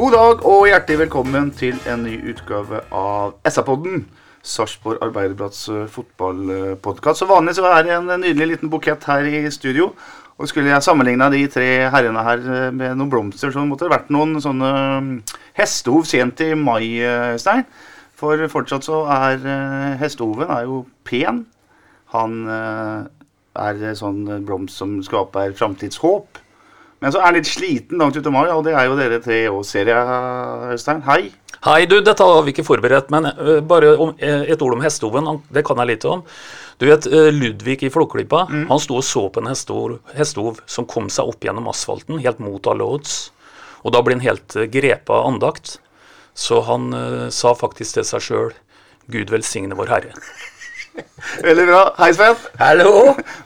God dag og hjertelig velkommen til en ny utgave av SA-podden. Sarpsborg Arbeiderblads eh, fotballpodkast. Som vanlig så er det en nydelig liten bukett her i studio. Og skulle jeg sammenligna de tre herrene her eh, med noen blomster, så måtte det vært noen sånne mm, hestehov sent i mai, eh, Stein. For fortsatt så er eh, hestehoven er jo pen. Han eh, er sånn blomst som skaper framtidshåp. Men så er jeg litt sliten langt ute i mai, og det er jo dere tre òg, ser jeg, Øystein. Hei. Hei, du, dette har vi ikke forberedt, men bare om, et ord om hestehoven. Det kan jeg litt om. Du vet, Ludvig i Flåklypa, han sto og så på en hestehov, som kom seg opp gjennom asfalten, helt mot alle odds. Og da ble han helt grepet av andakt. Så han uh, sa faktisk til seg sjøl Gud velsigne vår Herre. Veldig bra. Hei, Sven. Hallo!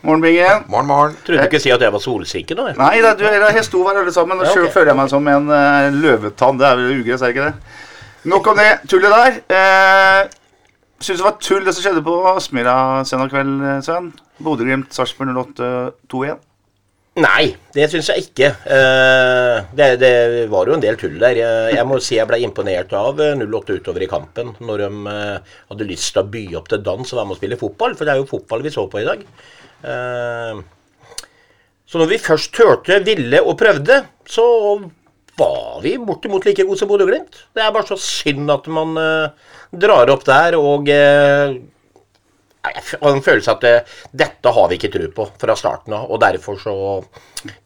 Morgenbingen. Morgen, morgen. Trodde du ikke si at jeg var solsikke nå? jeg. Nei, det er, du jeg sto her alle sammen. Og Ja, sjøl føler jeg meg som en uh, løvetann. Det er vel ugress, er det ikke det? Nok om det tullet der. Uh, Syns det var tull det som skjedde på Aspmyra søndag kveld, eh, Sven? Bodø-Glimt, Sarpsborg 08-2-1. Nei, det syns jeg ikke. Eh, det, det var jo en del tull der. Jeg, må si jeg ble imponert av eh, 08 utover i kampen. Når de eh, hadde lyst til å by opp til dans og være med og spille fotball. For det er jo fotball vi så på i dag. Eh, så når vi først turte, ville og prøvde, så var vi bortimot like gode som Bodø-Glimt. Det er bare så synd at man eh, drar opp der og eh, Jeg en følelse at det, dette har vi ikke tro på fra starten av. Og derfor så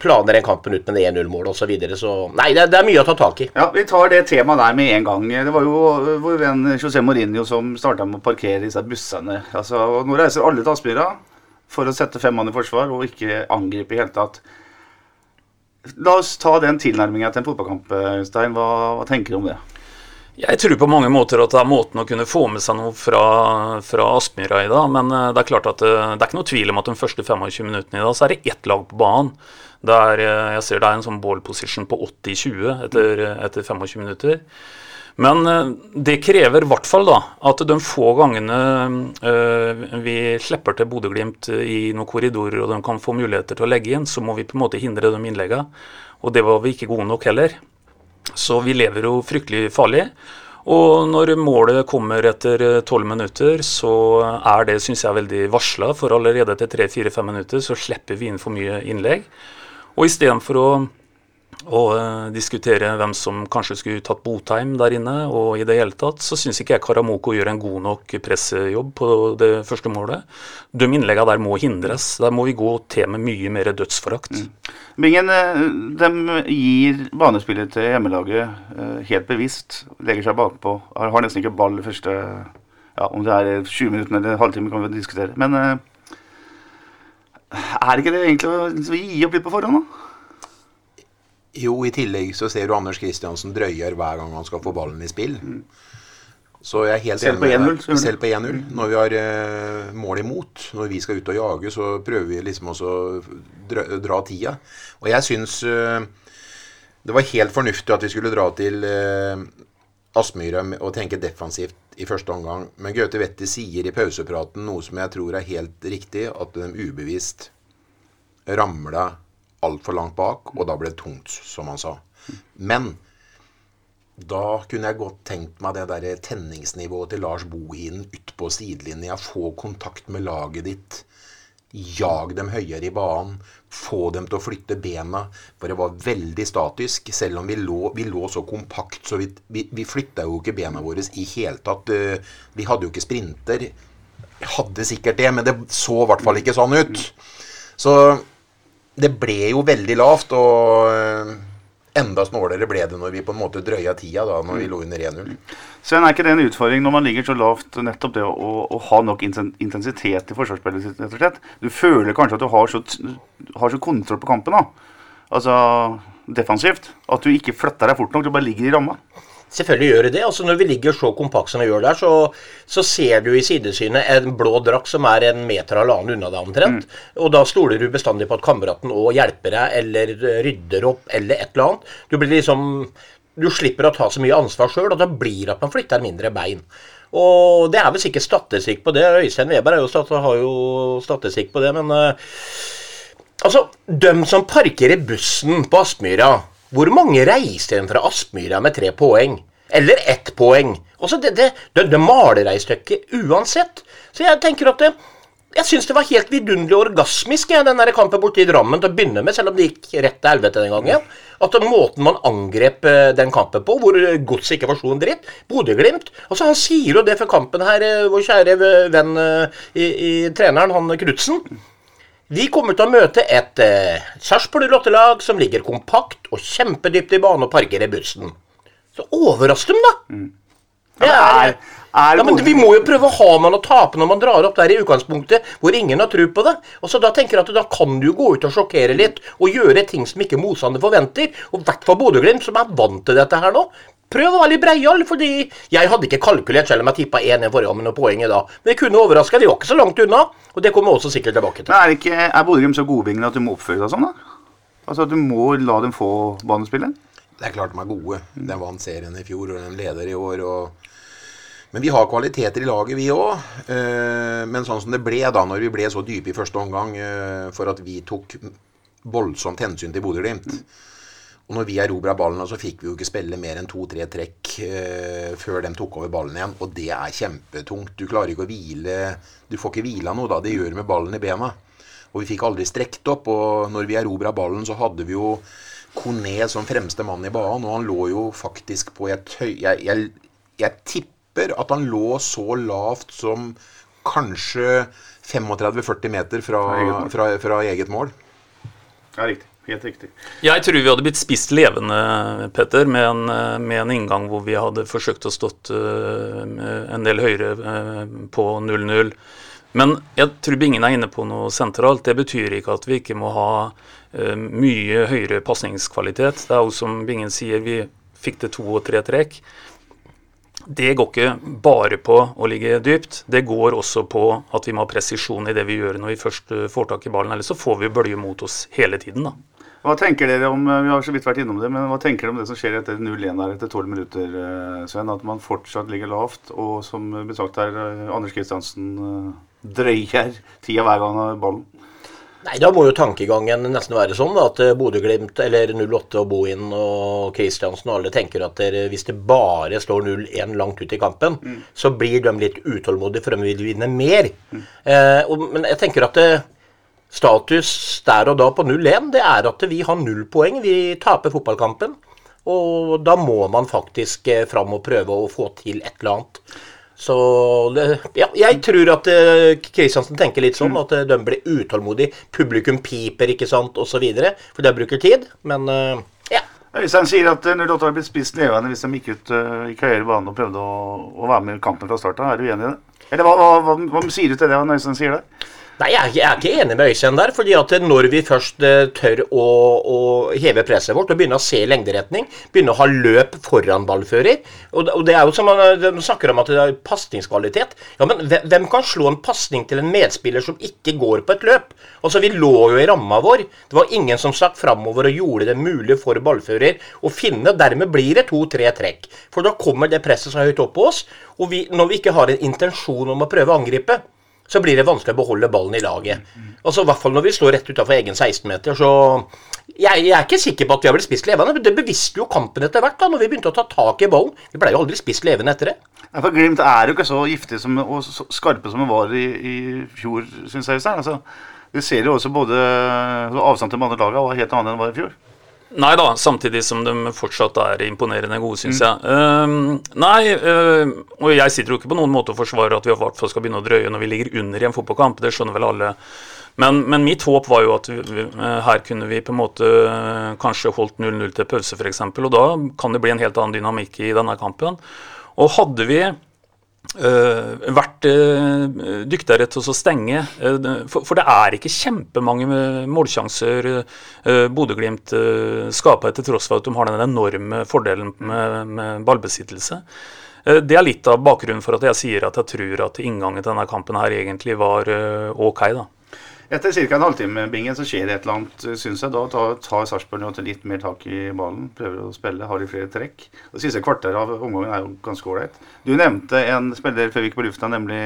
planer den kampen ut med 1-0-mål osv. Så, videre, så Nei, det, det er mye å ta tak i. Ja, Vi tar det temaet der med en gang. Det var jo eh, vår venn José Mourinho som starta med å parkere disse bussene. Altså, og Nå reiser alle til Aspmyra for å sette fem mann i forsvar og ikke angripe i hele tatt. La oss ta den tilnærminga til en fotballkamp, Stein. Hva, hva tenker du om det? Jeg tror på mange måter at det er måten å kunne få med seg noe fra, fra Aspmyra i dag. Men eh, det er klart at det, det er ikke noe tvil om at de første 25 minuttene i dag, så er det ett lag på banen. Der eh, jeg ser det er en sånn ball position på 80-20 etter, etter 25 minutter. Men eh, det krever i hvert fall da at de få gangene øh, vi slipper til Bodø-Glimt i noen korridorer og de kan få muligheter til å legge inn, så må vi på en måte hindre de innleggene. Og det var vi ikke gode nok heller. Så vi lever jo fryktelig farlig. Og når målet kommer etter eh, tolv minutter, så er det synes jeg, veldig varsla. For allerede etter tre-fire-fem minutter så slipper vi inn for mye innlegg. Og istedenfor å, å uh, diskutere hvem som kanskje skulle tatt Botheim der inne, og i det hele tatt, så syns ikke jeg Karamoko gjør en god nok pressejobb på det første målet. De innleggene der må hindres. Der må vi gå til med mye mer dødsforakt. Bingen eh, de gir banespillet til hjemmelaget eh, helt bevisst. Legger seg bakpå. Har nesten ikke ball første ja, Om det er 20 minutter eller en halvtime, kan vi diskutere. Men eh, er det ikke det egentlig å liksom gi opp litt på forhånd, da? Jo, i tillegg så ser du Anders Kristiansen drøyer hver gang han skal få ballen i spill. Så jeg er helt Selv enig med 1-0, deg. Selv på 1-0. Når vi har eh, mål imot, når vi skal ut og jage, så prøver vi liksom også å dra, dra tida. Og jeg syns eh, det var helt fornuftig at vi skulle dra til eh, Aspmyra og tenke defensivt i første omgang. Men Gaute Wetti sier i pausepraten noe som jeg tror er helt riktig, at de ubevisst ramla altfor langt bak, og da ble det tungt, som han sa. Men da kunne jeg godt tenkt meg det der tenningsnivået til Lars Bohinen ut på sidelinja. Få kontakt med laget ditt. Jag dem høyere i banen. Få dem til å flytte bena. For det var veldig statisk. Selv om vi lå, vi lå så kompakt, så vi, vi, vi flytta jo ikke bena våre i hele tatt. Eh, Vi hadde jo ikke sprinter. Hadde sikkert det, men det så i hvert fall ikke sånn ut. Så det ble jo veldig lavt, og eh, enda snålere ble det når vi på en måte drøya tida da når vi lå under 1-0. Sven, er ikke det en utfordring når man ligger så lavt, nettopp det å, å, å ha nok intensitet i forsvarsspillet sitt, rett og slett? Du føler kanskje at du har så, har så kontroll på kampen, da. Altså defensivt. At du ikke flytter deg fort nok, du bare ligger i ramma. Selvfølgelig gjør det det. altså Når vi ligger så kompakt som vi gjør der, så, så ser du i sidesynet en blå drakt som er en meter eller annen unna deg omtrent. Og da stoler du bestandig på at kameraten òg hjelper deg, eller rydder opp, eller et eller annet. Du blir liksom Du slipper å ta så mye ansvar sjøl, og da blir det at man flytter mindre bein. Og det er vel sikkert statistikk på det. Øystein Weber er jo stat, har jo statistikk på det, men uh, Altså, dem som parkerer bussen på Aspmyra hvor mange reiser igjen fra Aspmyra med tre poeng? Eller ett poeng? Også det, det, det, det maler uansett. Så jeg tenker at det, jeg syns det var helt vidunderlig orgasmisk, jeg, den der kampen borte i Drammen til å begynne med, selv om det gikk rett til helvete den gangen. At måten man angrep eh, den kampen på, hvor godset ikke var så en dritt Bodø-Glimt altså Han sier jo det før kampen her, eh, vår kjære venn eh, i, i treneren, han Knutsen. Vi kommer til å møte et eh, Sarpsborg 08-lag som ligger kompakt og kjempedypt i bane og parker i bussen. Så overrask dem, da! Det Ja, er, er- er ja, men Vi må jo prøve å ha man å tape når man drar opp der i utgangspunktet hvor ingen har tro på det. Og så Da tenker jeg at da kan du gå ut og sjokkere litt og gjøre ting som ikke motstander forventer. Og i hvert fall Bodø-Glimt, som er vant til dette her nå. Prøv å være litt breial, fordi jeg hadde ikke kalkulert, selv om jeg tippa 1-1 forrige gang noen poeng i dag. Men jeg kunne overraska. de var ikke så langt unna, og det kommer også sikkert tilbake til. Men er, ikke, er Bodø-Glimt så godvingende at du må oppføre deg sånn, da? Altså at du må la dem få banespillet? Det er klart de er gode. De vant serien i fjor, og de leder i år. Og... Men vi har kvaliteter i laget, vi òg. Men sånn som det ble da når vi ble så dype i første omgang eh, for at vi tok voldsomt hensyn til Bodø-Glimt. Og når vi erobra ballen, så fikk vi jo ikke spille mer enn to-tre trekk eh, før de tok over ballen igjen. Og det er kjempetungt. Du klarer ikke å hvile Du får ikke hvila noe da. Det gjør med ballen i bena. Og vi fikk aldri strekt opp. Og når vi erobra ballen, så hadde vi jo Kone som fremste mann i banen, og han lå jo faktisk på et høy... Jeg, jeg, jeg tipper at han lå så lavt som kanskje 35-40 meter fra, Fra fra, fra eget mål. Ja, riktig. Helt riktig. Jeg tror vi hadde blitt spist levende, Petter, med en, med en inngang hvor vi hadde forsøkt å stått uh, en del høyere uh, på 0-0. Men jeg tror Bingen er inne på noe sentralt. Det betyr ikke at vi ikke må ha uh, mye høyere pasningskvalitet. Det er jo som Bingen sier, vi fikk til to og tre trekk. Det går ikke bare på å ligge dypt, det går også på at vi må ha presisjon i det vi gjør når vi først får tak i ballen. Ellers så får vi bølge mot oss hele tiden, da. Hva tenker dere om vi har så vidt vært innom det, men hva tenker dere om det som skjer etter 0-1 der etter 12 minutter, eh, Sven? At man fortsatt ligger lavt, og som besagt her, eh, Anders Kristiansen eh, drøyer tida hver gang har ballen. Nei, Da må jo tankegangen nesten være sånn da, at eh, Bodø-Glimt eller 08 og Bohin og Kristiansen og alle tenker at der, hvis det bare står 0-1 langt ut i kampen, så blir de litt utålmodige for de vil vinne mer. Eh, og, men jeg tenker at eh, status der og da på 0-1, det er at vi har null poeng. Vi taper fotballkampen. Og da må man faktisk eh, fram og prøve å få til et eller annet. Så det, ja, jeg tror at eh, Kristiansen tenker litt sånn, at eh, de blir utålmodige. Publikum piper, ikke sant, osv. For det bruker tid. Men ja. ja. Øystein sier at eh, 08 har blitt spist levende hvis de gikk ut i høyere bane og prøvde å, å være med i kampen fra starten. Er du enig i det? Eller hva, hva, hva, hva sier du til det når Øystein sier det? Nei, jeg jeg er ikke enig med Øystein der. fordi at når vi først eh, tør å, å heve presset vårt og begynne å se lengderetning, begynne å ha løp foran ballfører Og, og det er jo som man eh, de snakker om at det er pasningskvalitet. Ja, men hvem kan slå en pasning til en medspiller som ikke går på et løp? Altså, Vi lå jo i ramma vår. Det var ingen som stakk framover og gjorde det mulig for ballfører å finne. Dermed blir det to-tre trekk. For da kommer det presset så høyt opp på oss. Og vi, når vi ikke har en intensjon om å prøve å angripe, så blir det vanskelig å beholde ballen i laget. Altså, I hvert fall når vi står rett utafor egen 16-meter. Så jeg, jeg er ikke sikker på at vi har blitt spist levende. men Det beviste jo kampen etter hvert, da når vi begynte å ta tak i ballen. Vi ble jo aldri spist levende etter det. Ja, for Glimt er jo ikke så giftig som, og så skarpe som de var i, i fjor, syns jeg. Altså, vi ser jo også både så avstand til de andre lagene var helt annet enn det var i fjor. Nei da, samtidig som de fortsatt er imponerende gode, syns jeg. Um, nei, um, og jeg sitter jo ikke på noen måte og forsvarer at vi i hvert fall skal begynne å drøye når vi ligger under i en fotballkamp, det skjønner vel alle. Men, men mitt håp var jo at vi, eh, her kunne vi på en måte eh, kanskje holdt 0-0 til pause, f.eks., og da kan det bli en helt annen dynamikk i denne kampen. Og hadde vi vært uh, dyktigere til å stenge. Uh, for, det er ikke kjempemange målsjanser uh, Bodø-Glimt skaper, til tross for at de har den enorme fordelen med ballbesittelse. det er litt av bakgrunnen for at jeg sier at jeg tror at inngangen til denne kampen her egentlig var ok. da. Etter ca. en halvtime bingen, så skjer det et eller annet, syns jeg. Da tar, tar Sarpsborg litt mer tak i ballen, prøver å spille, har de flere trekk. Det siste kvarteret av omgangen er jo ganske ålreit. Du nevnte en spiller før vi gikk på lufta, nemlig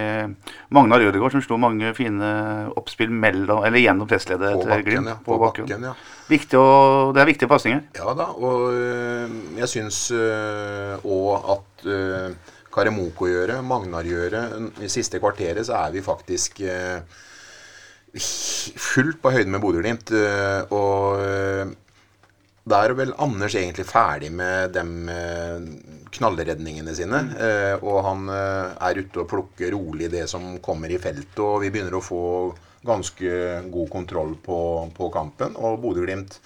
Magnar Rødegård, som slo mange fine oppspill mellom, eller gjennom pressledet til Glimt. Ja, på, på bakken. bakken ja. Viktig å, det er viktige pasninger. Ja da, og øh, jeg syns òg øh, at Karemoko gjør det, Magnar gjør det. I siste kvarteret så er vi faktisk øh, fullt på høyde med Bodø-Glimt. Eh, og eh, da er vel Anders egentlig ferdig med de eh, knallredningene sine. Og han er ute og plukker rolig det som kommer i feltet, og vi begynner å få ganske god kontroll på, på kampen. Og Bodø-Glimt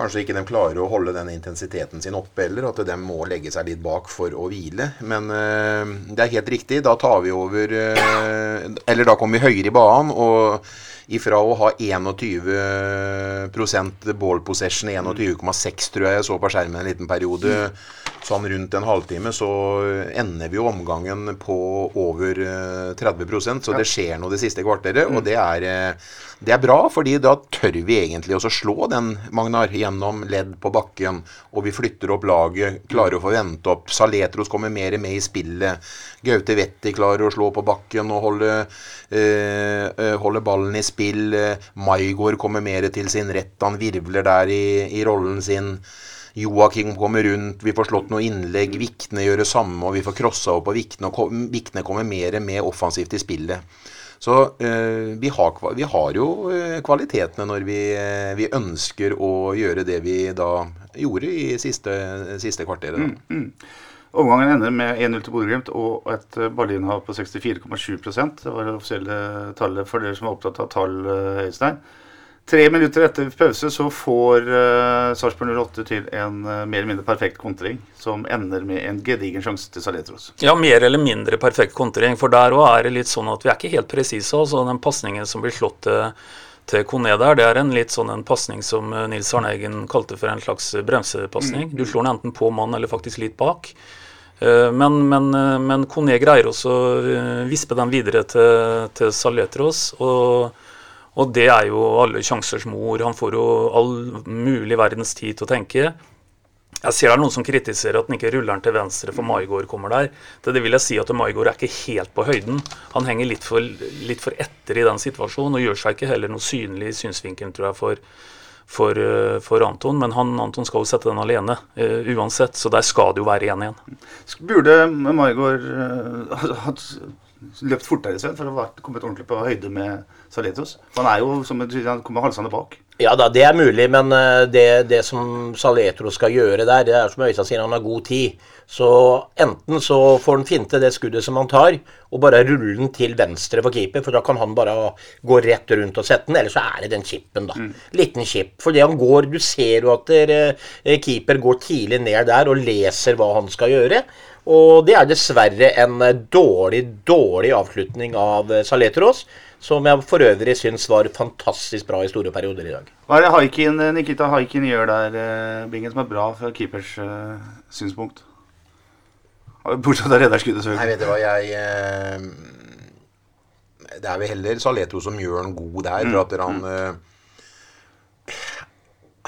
Kanskje ikke de klarer å holde den intensiteten sin oppe heller, at de må legge seg litt bak for å hvile. Men øh, det er helt riktig. Da tar vi over øh, Eller da kommer vi høyere i banen. Og ifra å ha 21 ball possession, 21,6 tror jeg jeg så på skjermen en liten periode, sånn rundt en halvtime, så ender vi jo omgangen på over 30 eh, Så det skjer noe det siste kvarteret, og det er det er bra, fordi da tør vi egentlig også slå den, Magnar, gjennom ledd på bakken. Og vi flytter opp laget, klarer å få vente opp. Saletros kommer mer med i spillet. Gaute Wetti klarer å slå på bakken og holde, øh, holde ballen i spill. Maigård kommer mer til sin rett. Han virvler der i, i rollen sin. Joakim kommer rundt, vi får slått noen innlegg. Vikne gjør det samme, og vi får crossa opp på Vikne. Og Vikne kommer mer med offensivt i spillet. Så eh, vi, har, vi, har, jo eh, kvalitetene når vi, eh, vi, ønsker å gjøre det vi da gjorde i siste, siste kvarteret. Mm, mm. Omgangen ender med 1-0 til Bodø-Glimt og et ballinnhav på 64,7% Det var det offisielle tallet for dere som er opptatt av tall, Øystein. Tre minutter etter pause så får uh, Sarpsborg 08 til en uh, mer eller mindre perfekt kontring, som ender med en gedigen sjanse til Saletros. Ja, mer eller mindre perfekt kontring, for der òg er det litt sånn at vi er ikke helt presise. Altså, den pasningen som blir slått til, til Kone der, det er en litt sånn en pasning som eh, Nils Arne Eggen kalte for en slags bremsepasning. Mm. Du slår den enten på mann eller faktisk litt bak. Men, men, men Kone greier også å vispe den videre til, til Saletros. og og det er jo alle sjansers mor. Han får jo all mulig verdens tid til å tenke. Jeg ser det er noen som kritiserer at han ikke ruller den til venstre for Maigård kommer der. Det, det vil jeg si at Maigård er ikke helt på høyden. Han henger litt for, litt for, etter i den situasjonen og gjør seg ikke heller noe synlig i synsvinkelen, tror jeg, for, for, eh, for, Anton. Men han, Anton skal jo sette den alene uh, uansett, så der skal det jo være 1-1. Burde Maigård uh, løpt fortere Sven, for å ha kommet ordentlig på høyde med Saletos? Han er jo som han kommer halsende bak. Ja da, det er mulig, men eh, det, det som Saletro skal gjøre der, det er som Øystein sier, han har god tid. Så enten så får han finte det skuddet som han tar, og bare rulle den til venstre for keeper, for da kan han bare gå rett rundt og sette den. Eller så er det den chipen, da. Mm. Liten chip. Fordi han går Du ser jo at der, keeper går tidlig ned der og leser hva han skal gjøre. Og det er dessverre en eh, dårlig, dårlig avslutning av eh, Saletros. Som jeg for øvrig syns var fantastisk bra i store perioder i dag. Hva er det Haikin, eh, Nikita Haikin gjør der, Bingen, som er bra fra keepers uh, synspunkt? Bortsett fra redderskuddet, selvfølgelig. Nei, vet du hva, jeg uh, Det er vel heller Saletro som gjør den god der. Mm. For at han uh,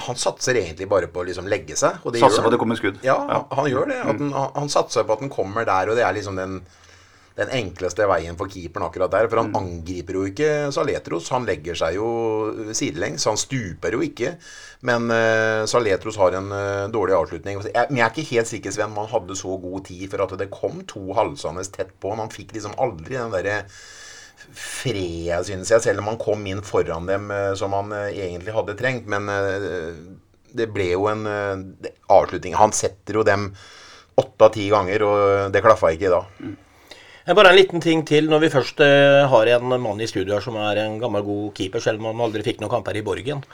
han satser egentlig bare på å liksom legge seg. Satser på at det kommer skudd. Ja, ja. Han, gjør det. Han, han, satser på at den kommer der, og det er liksom den, den enkleste veien for keeperen akkurat der. For han mm. angriper jo ikke Saletros. Han legger seg jo sidelengs. Han stuper jo ikke. Men uh, Saletros har en uh, dårlig avslutning. Jeg, men jeg er ikke helt sikker, Sven, om han hadde så god tid for at det kom to halsende tett på. Han fikk liksom aldri den derre fred, synes jeg, selv om han kom inn foran dem uh, som han egentlig hadde trengt. Men det ble jo en avslutning. Han setter jo dem åtte av ti ganger, og det klaffa ikke da. Mm. Bare en liten ting til når vi først har en mann i studio her som er en gammel, god keeper, selv om han aldri fikk noen kamper i Borgen.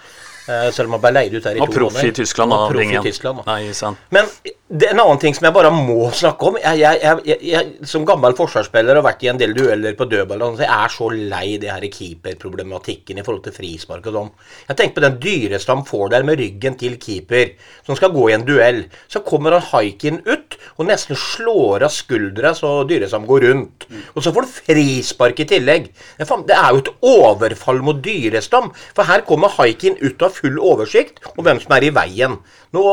Eh, selv om han ble leid ut der i to proff i. Tyskland, da. Og proff i. Tyskland, da. Nei, sant. Men det er en annen ting som jeg bare må snakke om. Jeg, jeg, jeg, jeg, Som gammel forsvarsspiller og vært i en del dueller på dødball, og sånn, så jeg er så lei det her keeperproblematikken i forhold til frispark og sånn. Jeg tenker på den dyreste han får der med ryggen til keeper, som skal gå i en duell. Så kommer han haiken ut og nesten slår av skuldra så Dyrestam går rundt. Og så får du frispark i tillegg. Det er, jo et overfall mot Dyrestam. For her kommer haiken ut av full oversikt om hvem som er i veien. Nå,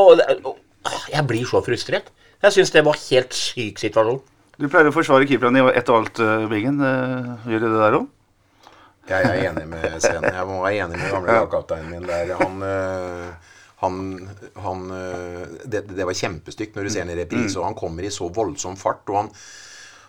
Jeg blir så frustrert. Jeg syns det var helt syk situasjon. Du pleier å forsvare keeperne i ett og alt, eh, Bingen. Eh, Gjør du det der òg? Jeg er enig med Sven. Jeg må være enig med gamle lagkapteinen min der. Han, øh, han, han det, det var kjempestygt når du ser den i reprise, og han kommer i så voldsom fart. og han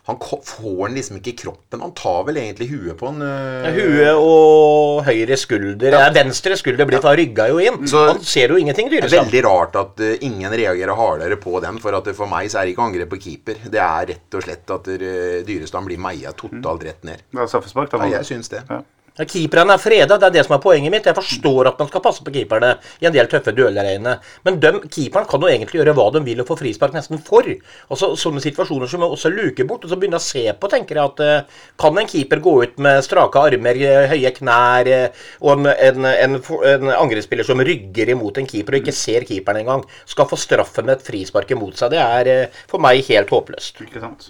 han får den liksom ikke i kroppen. Han tar vel egentlig huet på en øh, Huet og høyre skulder ja. Venstre skulder blir ja. rygga jo inn. Så- han ser jo ingenting, Det er veldig rart at uh, ingen reagerer hardere på den. For at det, for meg så er det ikke angrep på keeper. Det er rett og slett at uh, Dyrestam blir meia totalt rett ned. Det er straffespark. da. Ja, jeg syns det. Ja. Ja, Keeperne er freda, det er det som er poenget mitt. Jeg forstår at man skal passe på keeperne i en del tøffe duellereine. Men de, keeperen kan jo egentlig gjøre hva de vil og få frispark nesten for. Altså, Sånne situasjoner som også luker bort, og så begynner jeg å se på, tenker jeg at eh, kan en keeper gå ut med strake armer, eh, høye knær, eh, og en, en, en, angrepsspiller som rygger imot en keeper og ikke ser keeperen engang, skal få straffen med et frispark imot seg, det er for meg helt håpløst. Ikke sant.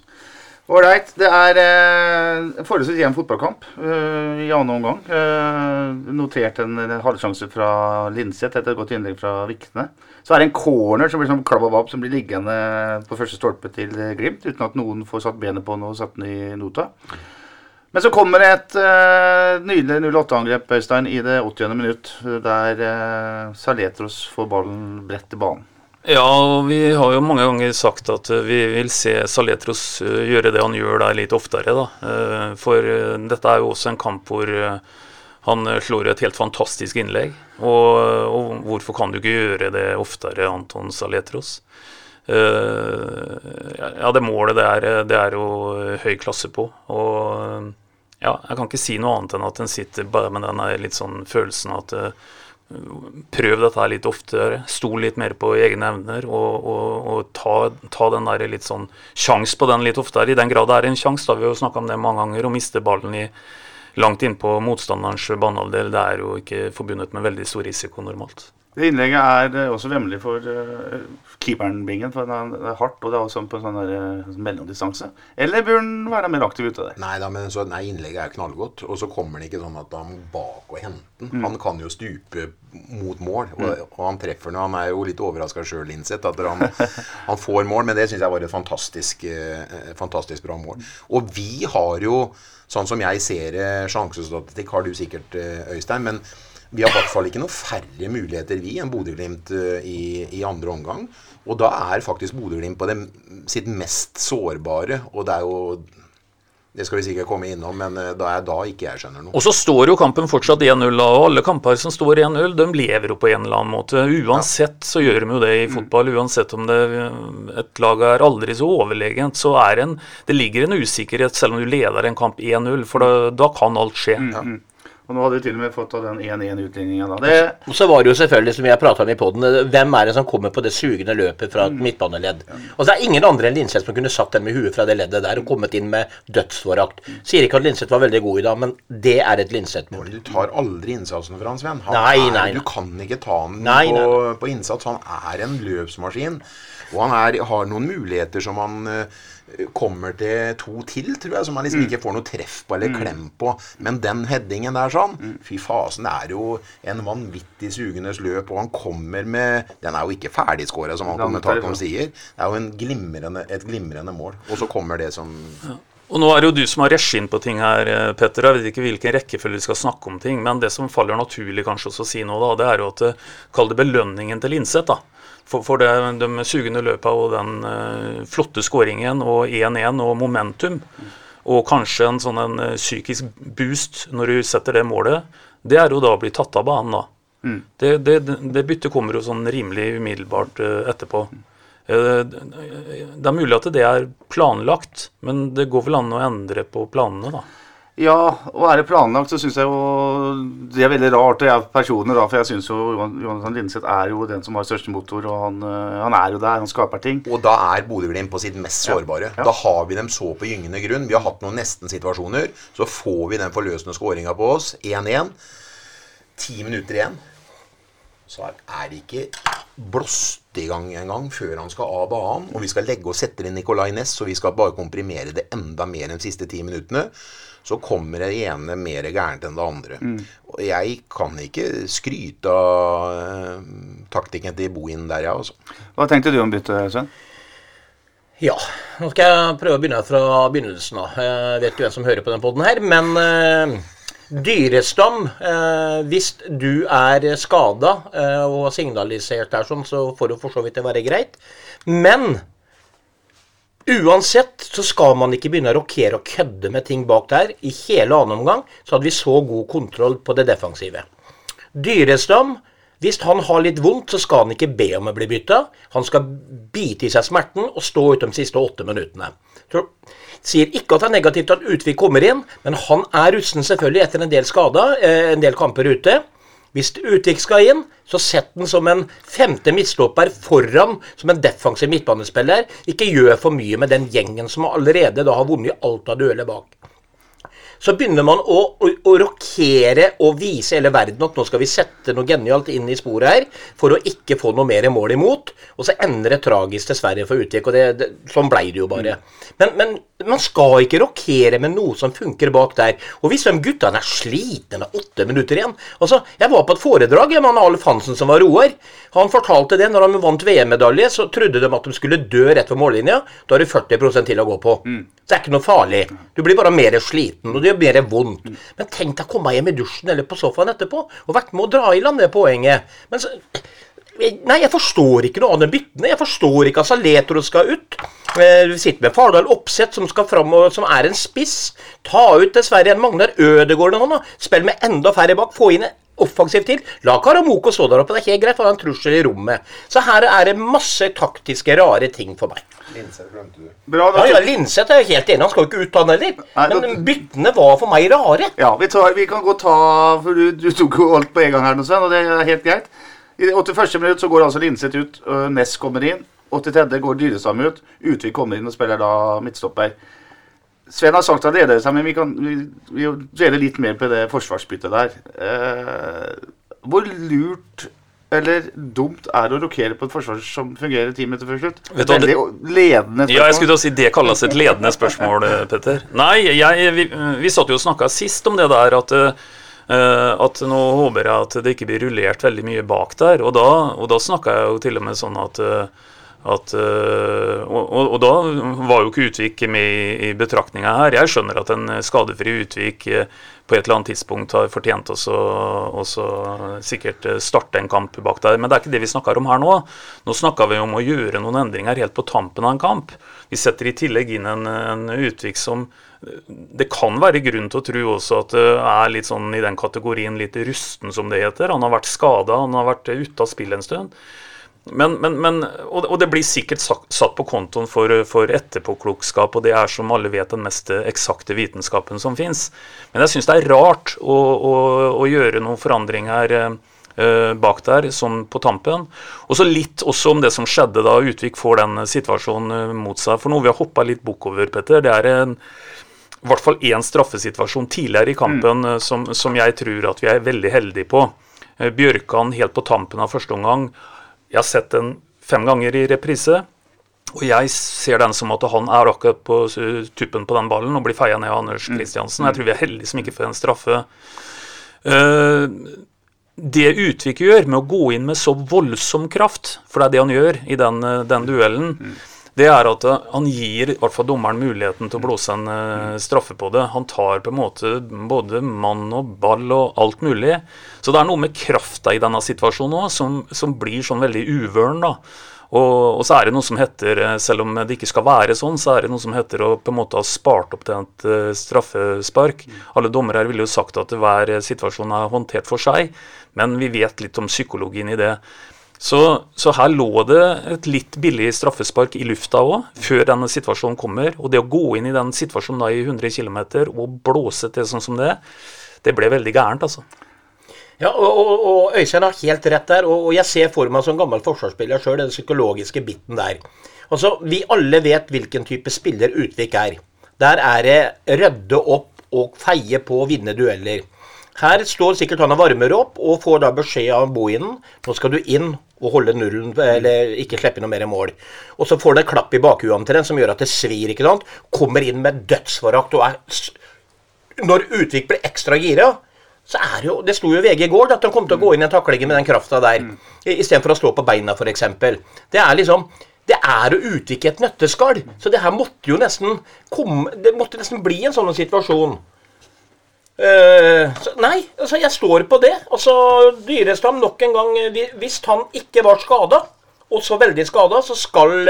Ålreit. Det er eh, forholdsvis jevn fotballkamp eh, i annen omgang. Eh, notert en, halvsjanse fra Linseth etter et godt innlegg fra Vikne. Så er det en corner som blir sånn klabbabab som blir liggende på første stolpe til eh, Glimt, uten at noen får satt benet på den og satt den i nota. Men så kommer et eh, nydelig 08-angrep Øystein, i det 80. minutt, der uh, Saletros får ballen bredt i banen. Ja, vi har jo mange ganger sagt at eh, vi vil se Saletros eh, gjøre det han gjør der litt oftere. da. Eh, For dette er jo også en kamp hvor han slår et helt fantastisk innlegg. Og, og hvorfor kan du ikke gjøre det oftere, Anton Saletros? Ja, det målet det er, det er jo høy klasse på. Og ja, jeg kan ikke si noe annet enn at en sitter bare med den litt sånn følelsen at Prøv dette her litt oftere. Stol litt mer på egne evner. Og, og, og ta, ta den der litt sånn sjans på den litt oftere. I den grad det er en sjanse, vi har jo snakka om det mange ganger. Å miste ballen i, langt innpå motstanderens banehalvdel, det er jo ikke forbundet med veldig stor risiko normalt. Det innlegget er eh, også vemmelig for uh, keeperen Bingen, for det er, hardt, og det er også på en sånn der, uh, mellomdistanse. Eller bør han være mer aktiv ute der? Nei da, men så, nei, innlegget er knallgodt. Og så kommer han ikke sånn at han bak og hente den. Han kan jo stupe mot mål, og, og han treffer den. Han er jo litt overraska sjøl, innsett, at han, han får mål. Men det syns jeg var et fantastisk, eh, fantastisk bra mål. Og vi har jo, sånn som jeg ser det, sjansestatistikk har du sikkert, eh, Øystein. men vi har i hvert fall ikke noen færre muligheter vi enn Bodø-Glimt eh, i, i andre omgang. Og da er faktisk Bodø-Glimt på det, sitt mest sårbare. Og det er jo Det skal vi sikkert komme innom, men eh, da er da ikke jeg skjønner noe. Og så står jo kampen fortsatt 1-0, og alle kamper som står 1-0, de lever jo på en eller annen måte. Uansett så gjør de jo det i fotball. Uansett om det, et lag er aldri så overlegent, så er en, det ligger en usikkerhet selv om du leder en kamp 1-0, for da, da kan alt skje. Og nå hadde vi til og med fått av den 1-1-utligninga da. Det, Og så var det jo selvfølgelig, som jeg prata om i poden, hvem er det som kommer på det sugende løpet fra et midtbaneledd? Og så er ingen andre enn Linseth som kunne satt den med huet fra det leddet der og kommet inn med dødsforakt. Sier ikke at Linseth var veldig god i dag, men det er et Linseth-mål. Du tar aldri innsatsen fra han, Sven. Han Nei, er, nei, nei. Du kan ikke ta han på, på innsats. Han er en løpsmaskin. Og han er, har noen muligheter som han eh, kommer til to til, tror jeg, som man liksom ikke får noe treff på eller klem på. Men den headingen der sånn, fy fasen, det er jo en vanvittig sugendes løp. Og han kommer med Den er jo ikke ferdigskåra, som han kommentatoren sier. Det er jo en glimrende, et glimrende mål. Og så kommer det som Og nå er det jo du som har regien på ting her, eh, Petter. Jeg vet ikke hvilken rekkefølge vi skal snakke om ting, men det som faller naturlig kanskje også å si nå, da, det er jo at eh, Kall det belønningen til Linseth, da. For, for det, de sugende løpa og den uh, flotte skåringen og 1-1 og momentum, og kanskje en sånn en eh, psykisk boost når du setter det målet, det er jo da å bli tatt av banen, da. Det, det, det byttet kommer jo sånn rimelig umiddelbart uh, etterpå. Eh, Det er mulig at det er planlagt, men det går vel an å endre på planene, da. Ja, og er det planlagt, så syns jeg jo det er veldig rart. Og jeg personlig, da, for jeg syns jo Johan- Jonathan Linseth er jo den som har største motor, og han, øh, han er jo der, han skaper ting. Og da er Bodø-Glimt på sitt mest sårbare. Ja. Da har vi dem så på gyngende grunn. Vi har hatt noen nesten-situasjoner. Så får vi den forløsende skåringa på oss. 1-1. Ti minutter igjen. Så er- er det ikke blåst i gang engang før han skal av banen. Og vi skal legge og sette inn Nicolay Næss, så vi skal bare komprimere det enda mer enn de siste ti minuttene. Så kommer det ene mer gærent enn det andre. Og jeg kan ikke skryte av eh, taktikken til Bohin der, jeg, altså. Hva tenkte du om byttet, Sven? Ja, nå skal jeg prøve å begynne fra begynnelsen av. Jeg vet ikke hvem som hører på den poden her, men eh, Dyrestam, eh, hvis du er skada eh, og signalisert der sånn, så får det for så vidt det være greit. Men uansett så skal man ikke begynne å rokere og kødde med ting bak der. I hele annen omgang så hadde vi så god kontroll på det defensive. Dyrestam, hvis han har litt vondt, så skal han ikke be om å bli bytta. Han skal bite i seg smerten og stå ut de siste åtte minuttene. Sier ikke at det er negativt at Utvik kommer inn, men han er rusten selvfølgelig etter en del skader, eh, en del kamper ute. Hvis Utvik skal inn, så sett den som en femte midtstopper foran som en defensiv midtbanespiller. Ikke gjør for mye med den gjengen som allerede da har vunnet alt av dueller bak så begynner man å, å, å rokere og vise hele verden at nå skal vi sette noe genialt inn i sporet her for å ikke få noe mer mål imot. Og så ender det tragisk dessverre for Utvik, og det, det, sånn ble det jo bare. Men, men man skal ikke rokere med noe som funker bak der. Og hvis de guttene er slitne med åtte minutter igjen Altså, Jeg var på et foredrag med han Alf Hansen som var roer. Han fortalte det når han vant VM-medalje, så trodde de at de skulle dø rett ved mållinja. Da har du 40% til å gå på. Så det er ikke noe farlig. Du blir bare mer sliten, og det gjør mer vondt. Men tenk deg å komme hjem i dusjen eller på sofaen etterpå og vært med å dra i land det poenget. Men så, Nei, jeg forstår ikke noe av den byttene. Jeg forstår ikke at Saletro skal ut. Eh, Vi sitter med Fardal Oppsett som skal fram, og som er en spiss. Ta ut dessverre en Magnar Ødegaard nå. da. Spill med enda færre bak. Få inn en offensiv til. La Karamoko stå der oppe. Det er helt greit. Han har en trussel i rommet. Så her er det masse taktiske, rare ting for meg. Bra, Ja, da. ja, ja, Linseth er jeg helt enig. Han skal jo ikke ut, han heller. Da- Men byttene var for meg rare. Ja, vi, tar, vi kan godt ta For du, du tok jo alt på en gang her nå, Sven, og det er helt greit. I 81. minutt så går altså Linseth ut, uh, Ness kommer inn. 83. går Dyrestam ut. Utvik kommer inn og spiller da midtstopper. Sven har sagt allerede, men vi kan vi, vi dveler litt mer på det forsvarsbyttet der. Eh, hvor lurt eller dumt er det å rokere på et forsvar som fungerer ti minutter før slutt? Vet du det, Veldig ledende Ja, jeg skulle til å si Det kalles et ledende spørsmål, eh, Petter. Nei, jeg, vi, vi satt jo og snakka sist om det der at eh, at nå håper jeg at det ikke blir rullert veldig mye bak der. Og da, og da snakka jeg jo til og med sånn at, eh, at eh, og, og, og da var jo ikke Utvik med i, i betraktninga her. Jeg skjønner at en skadefri Utvik eh, på et eller annet tidspunkt har fortjent også, også sikkert eh, starte en kamp bak der. Men det er ikke det vi snakker om her nå. Nå snakker vi om å gjøre noen endringer helt på tampen av en kamp. Vi setter i tillegg inn en, en Utvik som det kan være grunn til å tro også at det er litt sånn i den kategorien litt rusten, som det heter. Han har vært skada, han har vært ute av spill en stund. Men, men, men, og, det blir sikkert satt, på kontoen for, for etterpåklokskap, og det er som alle vet den mest eksakte vitenskapen som fins. Men jeg syns det er rart å, å, å gjøre noen forandringer eh, bak der, sånn på tampen. Og så litt også om det som skjedde da Utvik får den situasjonen eh, mot seg. For noe vi har hoppa litt bukk over, Petter, det er en i hvert fall én straffesituasjon tidligere i kampen mm. som, som jeg tror at vi er veldig heldige på. Eh, Bjørkan helt på tampen av første omgang. Jeg har sett den fem ganger i reprise. Og jeg ser den som at han er akkurat på tuppen på den ballen og blir feia ned av Anders Kristiansen. Jeg tror vi er heldige som ikke får en straffe. Eh, det Utvik gjør med å gå inn med så voldsom kraft, for det er det han gjør i den, eh, den duellen, det er at eh, han gir i hvert fall dommeren muligheten til å blåse en eh, straffe på det. Han tar på en måte både mann og ball og alt mulig. Så det er noe med krafta i denne situasjonen òg som, som blir sånn veldig uvøren. da. Og, og så er det noe som heter, eh, selv om det ikke skal være sånn, så er det noe som heter å på en måte ha spart opp til et eh, straffespark. Alle dommere her ville jo sagt at hver situasjon er håndtert for seg, men vi vet litt om psykologien i det. Så, så, her lå det et litt billig straffespark i lufta òg, før denne situasjonen kommer. Og det å gå inn i den situasjonen da i 100 km og blåse til sånn som det, det ble veldig gærent, altså. Ja, og, og, og Øystein har helt rett der. Og, og, jeg ser for meg som gammel forsvarsspiller sjøl den psykologiske biten der. Altså, Vi alle vet hvilken type spiller Utvik er. Der er det rydde opp og feie på å vinne dueller. Her står sikkert han og varmer opp og får da beskjed av boinen nå skal du inn og holde nullen, eller ikke slippe noe mer mål. Og så får det en klapp i bakhuet omtrent som gjør at det svir. ikke sant? Kommer inn med dødsforakt og er Når Utvik blir ekstra gira, så er det jo Det sto jo i VG i går at han kom til å gå inn i en takling med den krafta der, mm. istedenfor å stå på beina, f.eks. Det er liksom det er å utvikle et nøtteskall. Så det her måtte jo nesten komme Det måtte nesten bli en sånn situasjon. Uh, så, nei, altså jeg står på det. Altså Dyrestam nok en gang Hvis han ikke var skada, og så veldig skada, så skal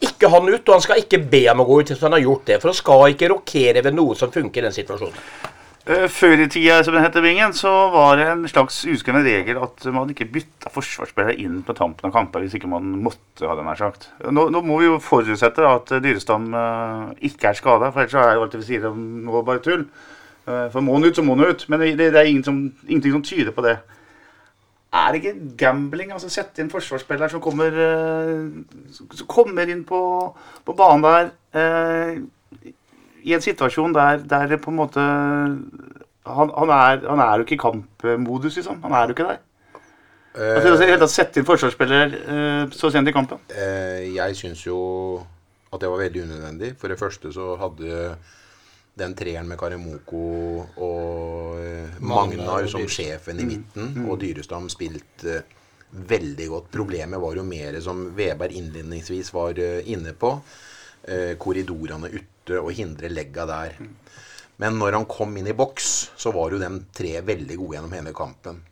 ikke han ut. Og han skal ikke be ham å gå ut hvis han har gjort det. For han skal ikke rokere ved noe som funker i den situasjonen. Uh, før i tida som det heter Vingen, så var det en slags uskreven regel at man ikke bytta forsvarsspillere inn på tampen av kamper hvis ikke man måtte, hadde nær sagt. Nå, nå, må vi jo forutsette at Dyrestam uh, ikke er skada, for ellers er jo alt det vi sier om noe bare tull. Eh, for må han ut, så må han ut. Men det, det er ingen som, ingenting som tyder på det. Er det ikke gambling? altså Sette inn forsvarsspillere som kommer, som kommer inn på, på banen der i en situasjon der, der det på en måte han, han, er, han, er, jo ikke i kampmodus, liksom. Han er jo ikke der. Uh, altså, helt Sette inn forsvarsspiller uh, så sent i kampen. jeg syns jo at det var veldig unødvendig. For det første så hadde den treeren med Karimoko og uh, Magnar som sjefen i mm. midten, mm. og Dyrestam spilt uh, veldig godt. Problemet var jo mer, som Veberg innledningsvis var uh, inne på, korridorene ute og hindre legga der. Mm. Men når han kom inn i boks, så var jo de tre veldig gode gjennom hele kampen.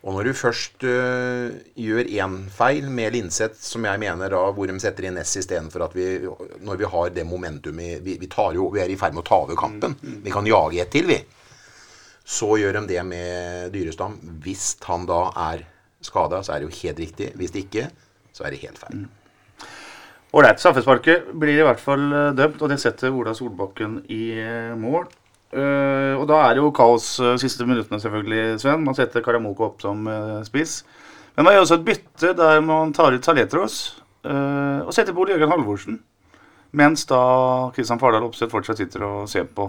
Og når du først uh, gjør én feil med Linseth, som jeg mener da, hvor de setter inn Ness istedenfor at vi Når vi har det momentumet vi, vi, tar jo, vi er i ferd med å ta over kampen. Mm, mm. Vi kan jage ett til, vi. Så gjør de det med Dyrestam. Hvis han da er skada, så er det jo helt riktig. Hvis det ikke, så er det helt feil. Ålreit. Straffesparket blir i hvert fall eh, dømt, og det setter Ola Solbakken i eh, mål. Uh, og da er det jo kaos siste minuttene, selvfølgelig, Sven. Man setter Karamoko opp som spiss. Men man gjør også et bytte der man tar ut Saletros og setter på Ole Jørgen Halvorsen. Mens da Kristian Fardal Opseth fortsatt sitter og ser på.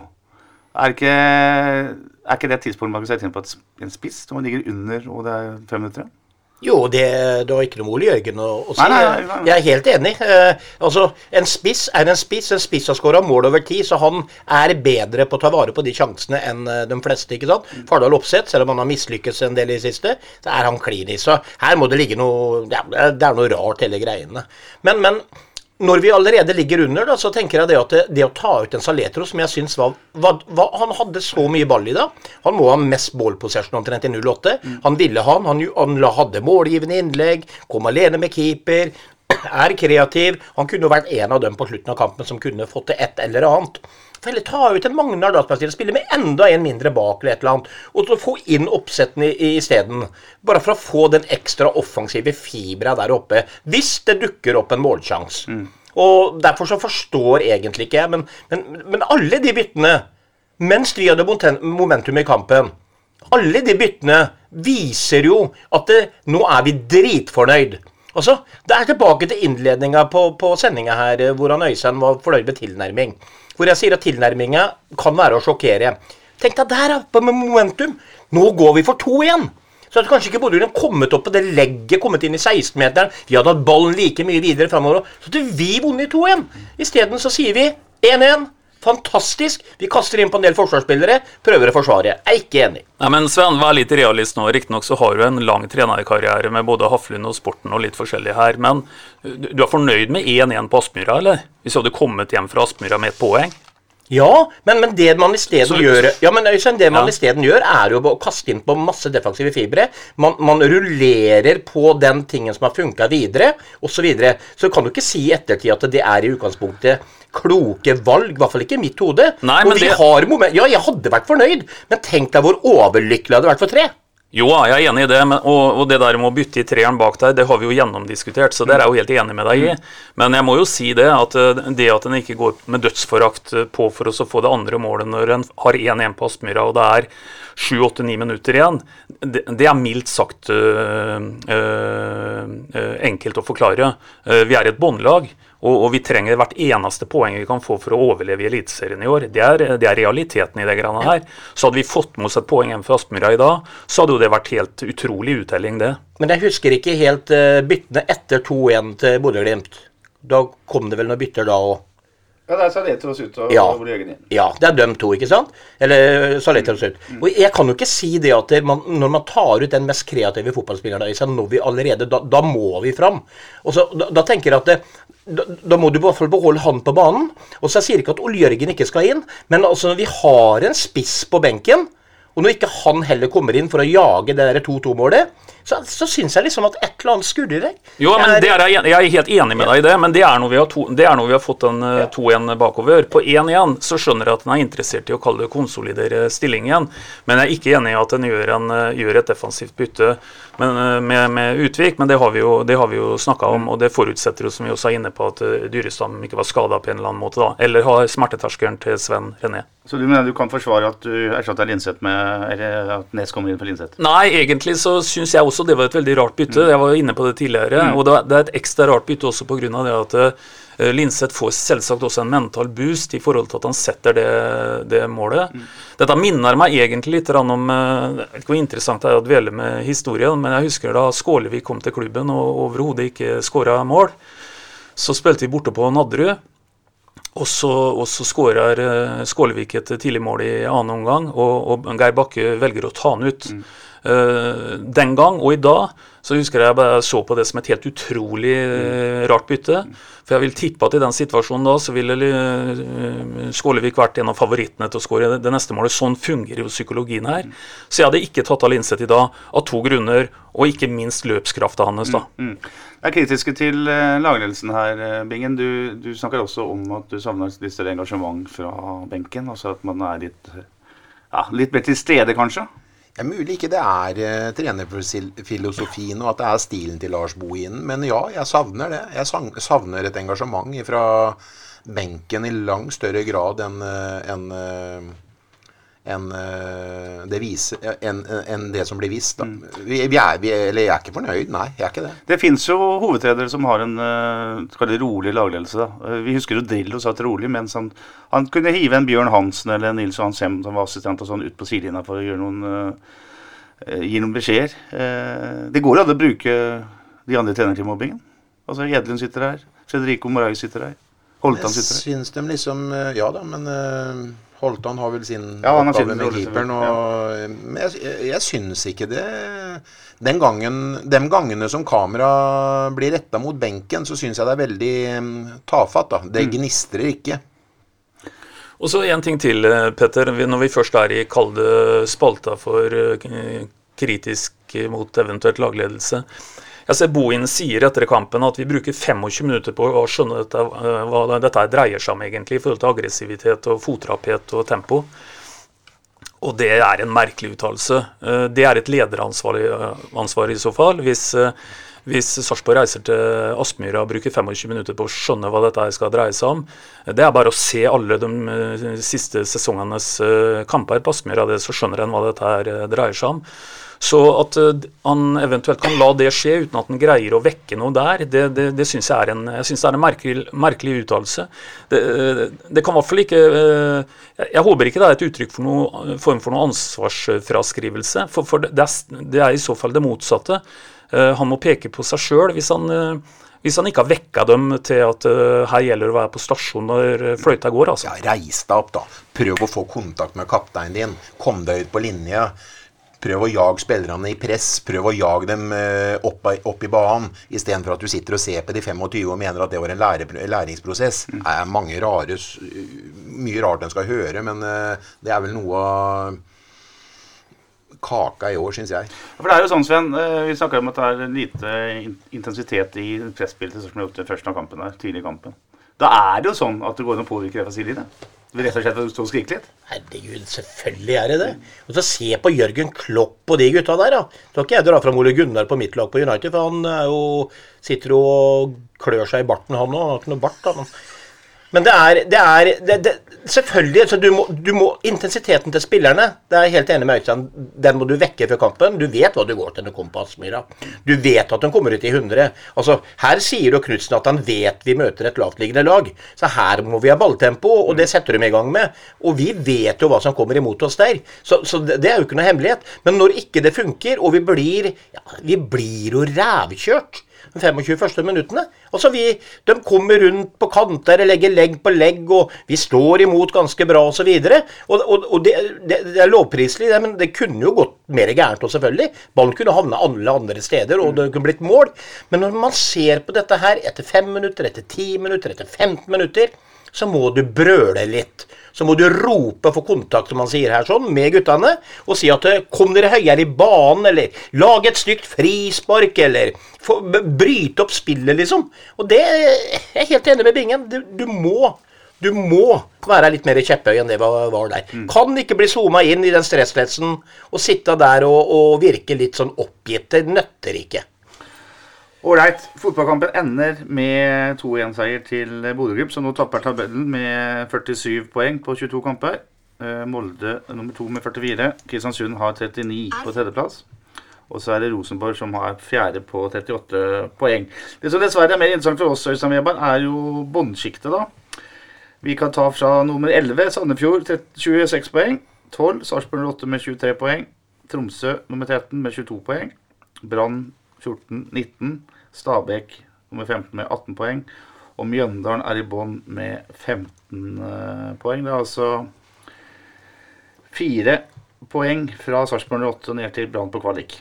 Er ikke, er ikke det et tidspunkt man kan sette inn på et, en spiss når man ligger under og det er fem minutter igjen? Jo, det, det var ikke noe mulig Jørgen å, å si. Nei, nei, nei, jeg er helt enig. Eh, altså, En spiss er en spiss. En spiss har skåra mål over tid, så han er bedre på å ta vare på de sjansene enn eh, de fleste. ikke sant? Fardal Opseth, selv om han har mislykkes en del i det siste, så er han klinisk. Så her må det ligge noe ja, Det er noe rart, hele greiene. Men, men når vi allerede ligger under, da, så tenker jeg det at det, det å ta ut en Saletro, som jeg syns var, var, var, Han hadde så mye ball i det. Han må ha mest ballpossession omtrent i 08. Mm. Han ville ha han, han hadde målgivende innlegg, kom alene med keeper, er kreativ. Han kunne vært en av dem på slutten av kampen som kunne fått til et eller annet. For heller ta ut en Magnar Dagsplass spille med enda en mindre bak eller et eller annet. Og så få inn oppsettene isteden. Bare for å få den ekstra offensive fibra der oppe. Hvis det dukker opp en målsjanse. Mm. Og derfor så forstår egentlig ikke jeg, men, men, men alle de byttene mens vi hadde momentum i kampen Alle de byttene viser jo at det, nå er vi dritfornøyd. Altså, Det er tilbake til innledninga på, på sendinga her, hvor han Øystein var fornøyd med tilnærming. Hvor jeg sier at tilnærminga kan være å sjokkere. Tenk deg der, på momentum. Nå går vi for to igjen. Så hadde kanskje ikke Bodø kommet opp på det legget, kommet inn i 16-meteren. Vi hadde hatt ballen like mye videre framover. Så hadde vi vunnet to igjen. Isteden så sier vi 1-1. Fantastisk. Vi kaster inn på en del forsvarsspillere, prøver å forsvare. Jeg er ikke enig. Nei, men Sven, vær litt realist nå. Riktignok så har du en lang trenerkarriere med både Haflund og Sporten og litt forskjellig her. Men du er fornøyd med 1-1 på Aspmyra, eller? Hvis du hadde kommet hjem fra Aspmyra med et poeng? Ja, men, men, det man isteden gjør ja, men det man ja. isteden gjør, er jo å kaste inn på masse defensive fibre. Man, man rullerer på den tingen som har funka videre, osv. Så, videre. så kan du ikke si i ettertid at det er i utgangspunktet kloke valg. I hvert fall ikke i mitt hode. Nei, og vi det... har moment Ja, jeg hadde vært fornøyd, men tenk deg hvor overlykkelig jeg hadde vært for tre. Jo, jeg er enig i det, men, og, og, det der med å bytte i treeren bak der, det har vi jo gjennomdiskutert, så det er jeg jo helt enig med deg i. Men jeg må jo si det at eh, det at en ikke går med dødsforakt på for å få det andre målet når en har 1-1 på Aspmyra og det er 7-8-9 minutter igjen, det, det, er mildt sagt øh, øh, enkelt å forklare. vi er et båndlag. Og, og, vi trenger hvert eneste poeng vi kan få for å overleve i Eliteserien i år. Det er, det er, realiteten i det greiene her. Så hadde vi fått med oss et poeng hjemme fra Aspmyra i dag, så hadde jo det vært helt utrolig uttelling, det. Men jeg husker ikke helt uh, byttene etter 2-1 til Bodø-Glimt. Da kom det vel noen bytter da òg? Ja, det er Saletros ut og ja. Ole Jørgen inn. Ja, det er dem to, ikke sant? Eller Saletros ut. Mm. Og jeg kan jo ikke si det at man, når man tar ut den mest kreative fotballspilleren i seg, når vi allerede da, da, må vi fram. Og så, da, da tenker jeg at det, da, da, må du i hvert fall beholde han på banen. Og så sier Jeg ikke at Ole Jørgen ikke skal inn, men altså når vi har en spiss på benken, og når ikke han heller kommer inn for å jage det 2-2-målet, så, så syns jeg liksom at et eller annet skurrer deg Jo, men er, er, jeg er helt enig med deg i det, men det er når vi har, to, er når vi har fått en 2-1 eh, bakover. På 1-1 så skjønner jeg at en er interessert i å kalle det konsolidere stillingen, men jeg er ikke enig i at en gjør, en, eh, gjør et defensivt bytte men, eh, med, med, Utvik, men det har vi jo, det jo snakka om, og det forutsetter jo, som vi også er inne på, at Dyrestam ikke var skada på en eller annen måte, da, eller har smerteterskelen til Sven René. Så du mener du kan forsvare at du erstatter Linseth med Eller at Nes kommer inn for Linseth? Nei, egentlig så syns jeg også det var et veldig rart bytte. Jeg var inne på det tidligere. Mm. Og det er et ekstra rart bytte også pga. det at uh, Linseth får selvsagt også en mental boost i forhold til at han setter det, det målet. Mm. Dette minner meg egentlig litt om Jeg vet ikke hvor interessant det er å dvele med historien, men jeg husker da Skålevik kom til klubben og overhodet ikke skåra mål. Så spilte vi borte på Nadderud. Og så, og så skårer uh, Skålevik et tidlig mål i annen omgang, og, og Geir Bakke velger å ta han ut. Mm. Uh, den gang og i dag så husker jeg bare så på det som et helt utrolig uh, rart bytte. For jeg vil tippe at i den situasjonen da så ville uh, Skålevik vært en av favorittene til å skåre det neste målet. Sånn fungerer jo psykologien her. Så jeg hadde ikke tatt av Linseth i dag av to grunner, og ikke minst løpskrafta hans. da. Mm, mm. Jeg er kritiske til lagledelsen her, Bingen. Du, du, snakker også om at du savner litt større engasjement fra benken. Altså at man er litt, ja, litt mer til stede, kanskje? Ja, mulig ikke det er uh, trenerfilosofien og at det er stilen til Lars Bohinen, men ja, jeg savner det. Jeg savner et engasjement fra benken i langt større grad enn uh, en, uh, enn uh, det, en, en det, som blir vist. Mm. Vi, vi, er, vi, eller jeg er ikke fornøyd. Nei, jeg er ikke det. Det fins jo hovedtredere som har en uh, rolig lagledelse. Da. vi husker jo Drillo satt rolig, mens han, han, kunne hive en Bjørn Hansen eller Nils Johan Sem som var assistent og sånn ut på sidelinja for å gjøre noen, gi noen beskjeder. det går jo an å bruke de andre trenerne til mobbingen. Altså Gjedlund sitter her, Fredrico Moray sitter her, Holtan sitter her. Jeg syns de liksom Ja da, men Holtan har vel sin ja, oppgave med keeperen. Ja. Men jeg, jeg syns ikke det Den gangen, De gangene som kamera blir retta mot benken, så syns jeg det er veldig um, tafatt. da. Det mm. gnistrer ikke. Og så en ting til, eh, Petter. Når vi først er i kalde spalta for eh, kritisk mot eventuelt lagledelse. Jeg ser Bohin sier etter kampen at vi bruker 25 minutter på å skjønne dette, eh, hva dette dreier seg om egentlig, i forhold til aggressivitet og fotrapphet og tempo. Og det er en merkelig uttalelse. Eh, det er et lederansvar ansvar i så fall. Hvis, hvis Sarpsborg reiser til Aspmyra og bruker 25 minutter på å skjønne hva dette skal dreie seg om, det er bare å se alle de siste sesongenes kamper på Aspmyra, så skjønner en hva dette dreier seg om. Så at uh, han eventuelt kan la det skje uten at han greier å vekke noe der, det, det, det syns jeg er en, jeg synes det er en merkelig, merkelig uttalelse. Det, uh, det, kan i hvert fall ikke uh, Jeg håper ikke det er et uttrykk for noen form for noe ansvarsfraskrivelse, for, for er, det, er, i så fall det motsatte. han må peke på seg sjøl hvis hvis han ikke har vekka dem til at her gjelder å være på stasjon når fløyta går. altså. Ja, Reis deg opp, da. Prøv å få kontakt med kapteinen din. Kom deg ut på linje. Prøv å jage spillerne i press. Prøv å jage dem eh, opp, opp i banen, istedenfor at du sitter og ser på de 25 og mener at det var en lære, læringsprosess. Mm. Det er mange rare, mye rart en skal høre, men eh, det er vel noe av kaka i år, syns jeg. For det er jo sånn, Sven, eh, Vi snakker om at det er lite intensitet i presspillet som er gjort til først av kampen her, tidlig i kampen. Da er det jo sånn at det går an å påvirke det fra sidelinjen. Rett og slett stå og skrike litt? Herregud, selvfølgelig er det det. Og så Se på Jørgen Klopp og de gutta der. da. Skal ikke jeg dra fram Ole Gunnar på mitt lag på United, for han jo, sitter jo og klør seg i barten, han òg. Han har ikke noe bart. han. Men det er, det er det, det, Selvfølgelig. Så du må, du må, intensiteten til spillerne Det er jeg helt enig med Øystein. Den må du vekke før kampen. Du vet hva du går til når du kommer på Aspmyra. Du vet at den kommer ut i 100. Altså, Her sier jo Knutsen at han vet vi møter et lavtliggende lag. Så her må vi ha balltempo, og det setter de i gang med. Og vi vet jo hva som kommer imot oss der. Så, så det, det er jo ikke noe hemmelighet. Men når ikke det funker, og vi blir ja, Vi blir jo rævkjørt de 25 første minuttene. Altså vi, De kommer rundt på kanter, og legger legg på legg, og vi står imot ganske bra osv. Og, og, og det, det, det er lovpriselig, det, men det kunne jo gått mer gærent òg, selvfølgelig. Ballen kunne havna alle andre steder, og det kunne blitt mål. Men når man ser på dette her etter 5 minutter, etter 10 minutter, etter 15 minutter, så må du brøle litt så må du rope for kontakt, som man sier her, sånn, med guttene, og si at eh, kom dere høyere i banen, eller lag et stygt frispark, eller for, bryte opp spillet, liksom. Og det er jeg helt enig med Bingen. Du, du må du må være litt mer kjepphøy enn det var, var der. Mm. Kan ikke bli zooma inn i den stressletsen og sitte der og, og virke litt sånn oppgitt. Det nøtter ikke. Ålreit. Fotballkampen ender med 2-1-seier til Bodø Grupp, som nå tapper tabellen med 47 poeng på 22 kamper. Eh, Molde nummer to med 44. Kristiansund har 39 på tredjeplass. Og så er det Rosenborg som har fjerde på 38 poeng. Det som dessverre er mer interessant for oss, Øystein Weber, er jo båndsjiktet, da. Vi kan ta fra nummer 11, Sandefjord, 26 poeng. 12, Sarpsborg 8 med 23 poeng. Tromsø nummer 13 med 22 poeng. Brann 14-19. Stabæk nummer 15 med 18 poeng. Og Mjøndalen er i bånn med 15 eh, poeng. Det er altså fire poeng fra Sarpsborg 8 ned til Brann på kvalik.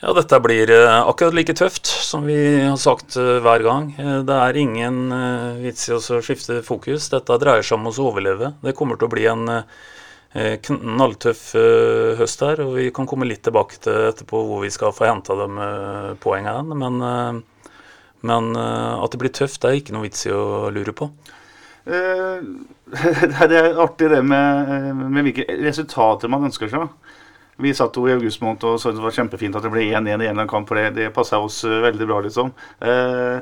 Ja, dette blir uh, akkurat like tøft som vi har sagt uh, hver gang. Det er ingen vits i å skifte fokus. Dette dreier seg om å overleve. Det kommer til å bli en Eh, knalltøff eh, høst her, og vi kan komme litt tilbake til etterpå hvor vi skal få henta de eh, poengene. Men, men at det blir tøft, det er ikke noe vits i å lure på. det er artig det med, med hvilke resultater man ønsker seg. Vi satt jo i august måned og så det var kjempefint at det ble 1-1 i en eller annen kamp, for det, det passa oss veldig bra, liksom. Eh,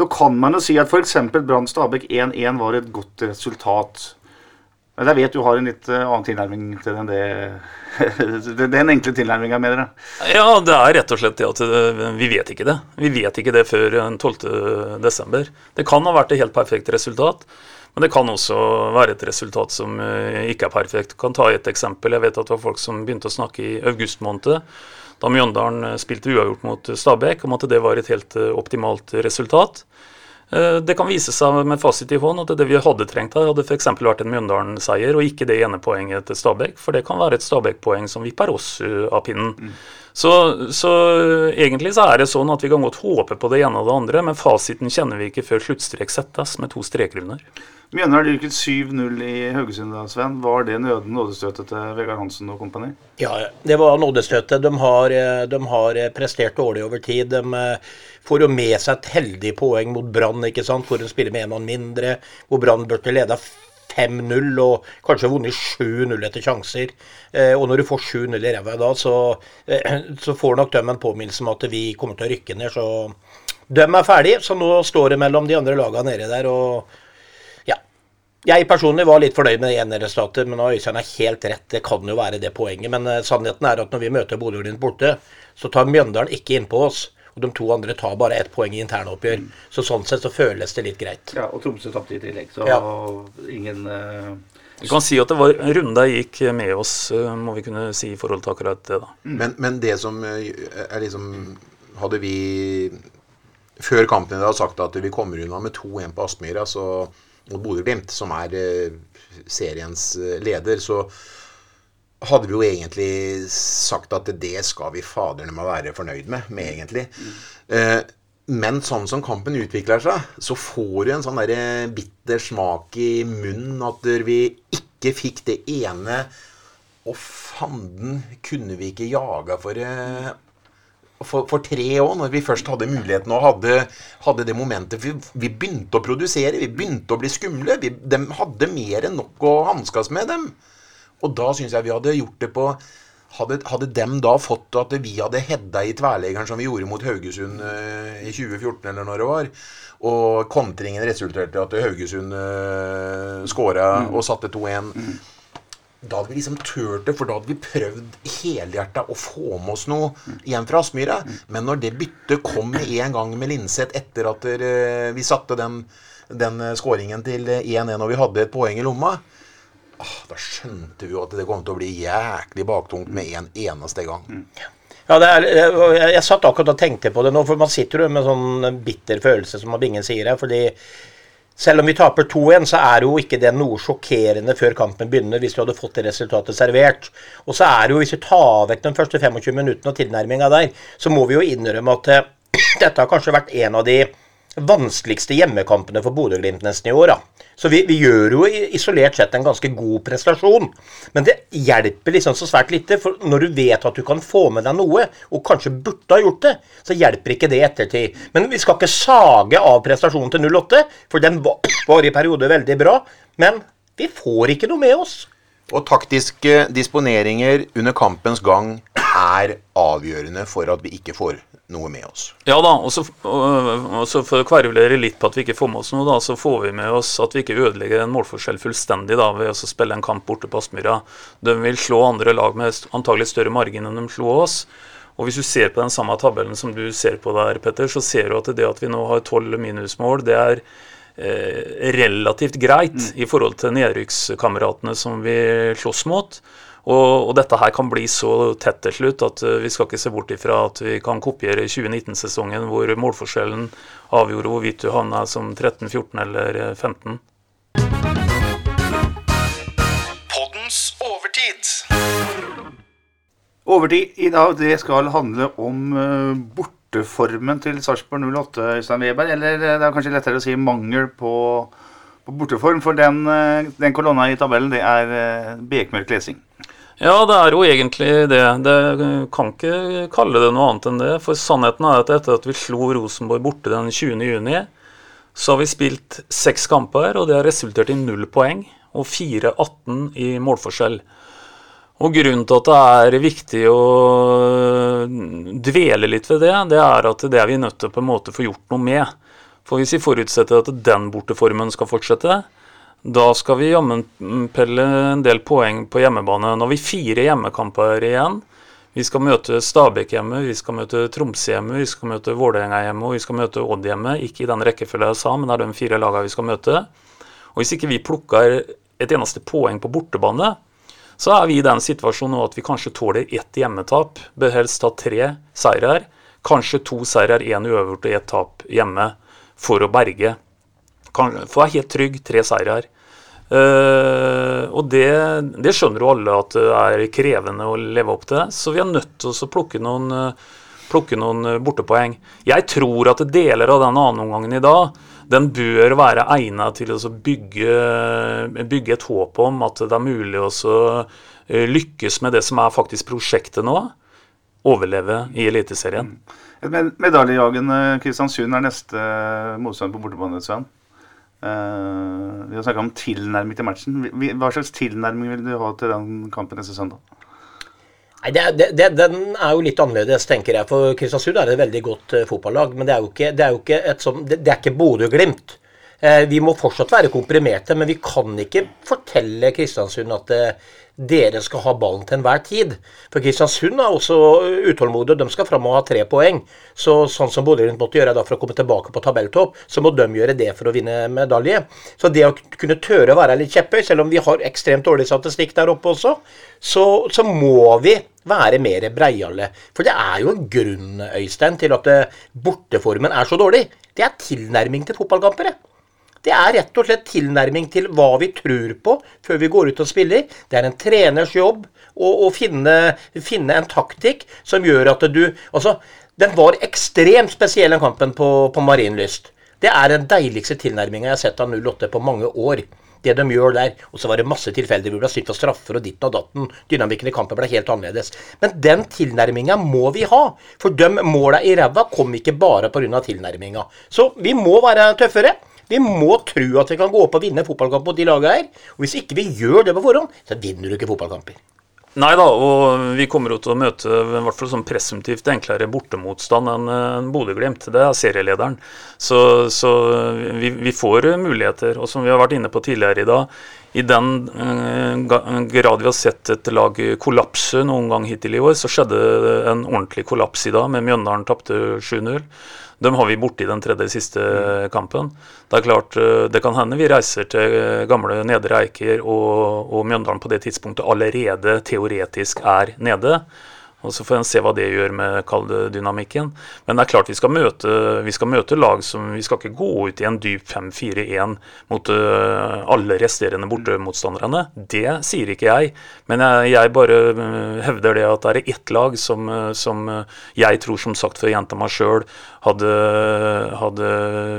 nå kan man jo si at f.eks. Brann Stabæk 1-1 var et godt resultat. Men jeg vet du har en litt uh, annen tilnærming til den det Den enkle tilnærminga, mener jeg. Ja, det er rett og slett det at uh, vi vet ikke det. Vi vet ikke det før 12.12. Det kan ha vært et helt perfekt resultat. Men det kan også være et resultat som ikke er perfekt. Jeg kan ta et eksempel. Jeg vet at det var folk som begynte å snakke i august måned, da Mjøndalen spilte uavgjort mot Stabæk, om at det var et helt optimalt resultat. Eh, det kan vise seg med fasit i hånd at det vi hadde trengt her, hadde f.eks. vært en Mjøndalen-seier, og ikke det ene poenget til Stabæk. For det kan være et Stabæk-poeng som vipper oss av pinnen. Mm. Så, så, egentlig så er det sånn at vi kan godt håpe på det ene og det andre, men fasiten kjenner vi ikke før sluttstrek settes med to streker under. Mjøndalen rykket 7-0 i Haugesund, da, Sven. Var det nådestøtet til Vegard Hansen og kompani? Ja, det var nådestøtet. De har, eh, de har, prestert dårlig over tid. De eh, får jo med seg et heldig poeng mot Brann, ikke sant, hvor de spiller med en mann mindre. Hvor Brann burde leda 5-0 og kanskje vunnet 7-0 etter sjanser. Eh, og når du får 7-0 i ræva da, så, så, får nok de en påminnelse om at vi kommer til å rykke ned. Så de er ferdige. Så nå står det mellom de andre lagene nede der. og jeg personlig var litt fornøyd med det ene resultatet, men Øystein har helt rett. Det kan jo være det poenget. Men uh, sannheten er at når vi møter Bodø-Glimt borte, så tar Mjøndalen ikke innpå oss. Og de to andre tar bare ett poeng i internoppgjør. Mm. Så sånn sett så føles det litt greit. Ja, og Tromsø tapte i tillegg, så ja. ingen uh... Kan si at det var en runde der gikk med oss, eh, må vi kunne si i forhold til akkurat det. da. Mm. Men, men, det som er liksom Hadde vi før kampen i dag sagt at vi kommer unna med 2-1 på Aspmyra, så mot Bodø-Glimt, som er eh, seriens eh, leder, så hadde vi jo egentlig sagt at det skal vi faderne må være fornøyd med, med egentlig. Mm. Men sånn som kampen utvikler seg, så får du en sånn der bitter smak i munnen at vi ikke fikk det ene Å, fanden, kunne vi ikke jaga for for, for tre år, når vi først hadde muligheten og hadde, hadde det momentet vi, vi, begynte å produsere, vi begynte å bli skumle. Vi, de hadde mer enn nok å hanskes med dem. Og da syns jeg vi hadde gjort det på hadde, hadde dem da fått at vi hadde hedda i tverleggeren som vi gjorde mot Haugesund uh, i 2014, eller når det var, og kontringen resulterte i at Haugesund uh, skåra mm. og satte 2-1 mm. Da hadde vi liksom turt det, for da hadde vi prøvd helhjerta å få med oss noe igjen fra Aspmyra. Mm. Men når det byttet kom med en gang med Linseth etter at uh, vi satte den, den skåringen til 1-1 og vi hadde et poeng i lomma, ah, da skjønte vi jo at det kom til å bli jæklig baktungt med en eneste gang. Ja, Ja, er, jeg, jeg, satt akkurat og tenkte på det nå, for man sitter jo med sånn bitter følelse, som Bingen sier her. fordi selv om vi taper 2-1, så er jo ikke det noe sjokkerende før kampen begynner, hvis du hadde fått det resultatet servert. Og så er det jo, hvis vi tar vekk de første 25 minuttene og tilnærminga der, så må vi jo innrømme at uh, dette har kanskje vært en av de vanskeligste hjemmekampene for Bodø-Glimt nesten i år. da. Så vi, vi, gjør jo isolert sett en ganske god prestasjon. Men det hjelper liksom så svært lite. For når du vet at du kan få med deg noe, og kanskje burde ha gjort det, så hjelper ikke det i ettertid. Men vi skal ikke sage av prestasjonen til 08, for den var, i perioder veldig bra. Men vi får ikke noe med oss. Og taktiske disponeringer under kampens gang er avgjørende for at vi ikke får noe med oss. Ja da, og så, for å kverulere litt på at vi ikke får med oss noe, da, så får vi med oss at vi ikke ødelegger en målforskjell fullstendig da, ved å spille en kamp borte på Aspmyra. De vil slå andre lag med antagelig større margin enn de slo oss. Og Hvis du ser på den samme tabellen som du ser på der, Petter, så ser du at det at vi nå har tolv minusmål, det er eh, relativt greit mm. i forhold til nedrykkskameratene som vi slåss mot. Og, og, dette her kan bli så tett til slutt at uh, vi skal ikke se bort ifra at vi kan kopiere 2019-sesongen hvor målforskjellen avgjorde hvorvidt du havna som 13, 14 eller 15. Poddens overtid. Overtid i dag det skal handle om uh, borteformen til Sarpsborg 08, Øystein Weber. Eller det er kanskje lettere å si mangel på, på borteform, for den, den kolonna i tabellen det er bekmørk lesing. Ja, det er jo egentlig det. Det kan ikke kalle det noe annet enn det. For sannheten er at etter at vi slo Rosenborg borte den 20. juni, så har vi spilt seks kamper, og det har resultert i null poeng og 4-18 i målforskjell. Og Grunnen til at det er viktig å dvele litt ved det, det er at det er vi nødt til å på en måte få gjort noe med. For hvis vi forutsetter at den borteformen skal fortsette, da skal vi jammen pelle en del poeng på hjemmebane. Nå har vi fire hjemmekamper igjen. Vi skal møte Stabæk hjemme, vi skal møte Tromsø hjemme, vi skal møte Vålerenga hjemme og vi skal møte Odd hjemme. Ikke i den rekkefølgen jeg sa, men det er de fire lagene vi skal møte. Og Hvis ikke vi plukker et eneste poeng på bortebane, så er vi i den situasjonen at vi kanskje tåler ett hjemmetap. Bør helst ta tre seirer. Kanskje to seirer, én uøvert og ett tap hjemme for å berge kan jeg være helt trygg, tre seirer. Uh, og det, det, skjønner jo alle at det er krevende å leve opp til. Så vi er nødt til å plukke noen, plukke noen bortepoeng. Jeg tror at deler av den annenomgangen i dag den bør være egnet til å bygge, bygge, et håp om at det er mulig å eh, lykkes med det som er faktisk prosjektet nå. Overleve i Eliteserien. Mm. Medaljejagende Kristiansund er neste motstander på bortebane. Sven. Uh, vi har snakka om tilnærming til matchen. Hva slags tilnærming vil du ha til den kampen neste søndag? Nei, det, det, Den er jo litt annerledes, tenker jeg. For Kristiansund er et veldig godt uh, fotballag. Men det er jo ikke, det er ikke et ikke Bodø-Glimt. Uh, vi må fortsatt være komprimerte, men vi kan ikke fortelle Kristiansund at dere skal ha ballen til enhver tid. For Kristiansund er også utålmodige. De skal fram og ha tre poeng. Så sånn som Bodø måtte gjøre da for å komme tilbake på tabelltopp, så må de gjøre det for å vinne medalje. Så det å kunne tørre å være litt kjepphøy, selv om vi har ekstremt dårlig statistikk der oppe også, så, så må vi være mer breiale. For det er jo en grunn, Øystein, til at borteformen er så dårlig. Det er tilnærming til fotballkamper. Er rett og slett tilnærming til hva vi tror på før vi går ut og spiller. Det er en treners jobb å, finne, finne, en taktikk som gjør at du Altså, den var ekstremt spesiell, den kampen på, på Marienlyst. Det er den deiligste tilnærminga jeg har sett av 08 på mange år. det de gjør der. Og så var det masse tilfeldig det ble snytt for straffer og ditten og datten. Dynamikken i kampen ble helt annerledes. Men den tilnærminga må vi ha. For de måla i ræva kom ikke bare pga. tilnærminga. Så vi må være tøffere. Vi må tro at vi kan gå opp og vinne fotballkamp mot de lagene her. Og hvis ikke vi gjør det på forhånd, så vinner du ikke fotballkamper. Nei da, og vi kommer jo til å møte i hvert fall sånn presumptivt enklere bortemotstand enn en Bodø-Glimt. Det er serielederen. Så, så vi, vi, får muligheter. Og som vi har vært inne på tidligere i dag, i den uh, grad vi har sett et lag kollapse noen gang hittil i år, så skjedde en ordentlig kollaps i dag, med Mjøndalen tapte 7-0. Dem har vi borte i den tredje siste kampen. Det er klart, eh, det kan hende vi reiser til eh, gamle Nedre Eiker og, og Mjøndalen på det tidspunktet allerede teoretisk er nede. Og Så får en se hva det gjør med dynamikken. Men det er klart vi skal, møte, vi skal møte lag som Vi skal ikke gå ut i en dyp 5-4-1 mot uh, alle resterende bortemotstanderne. Det sier ikke jeg. Men jeg, jeg bare uh, hevder det at det er ett lag som, uh, som jeg tror, som sagt, for jenta meg sjøl, hadde, hadde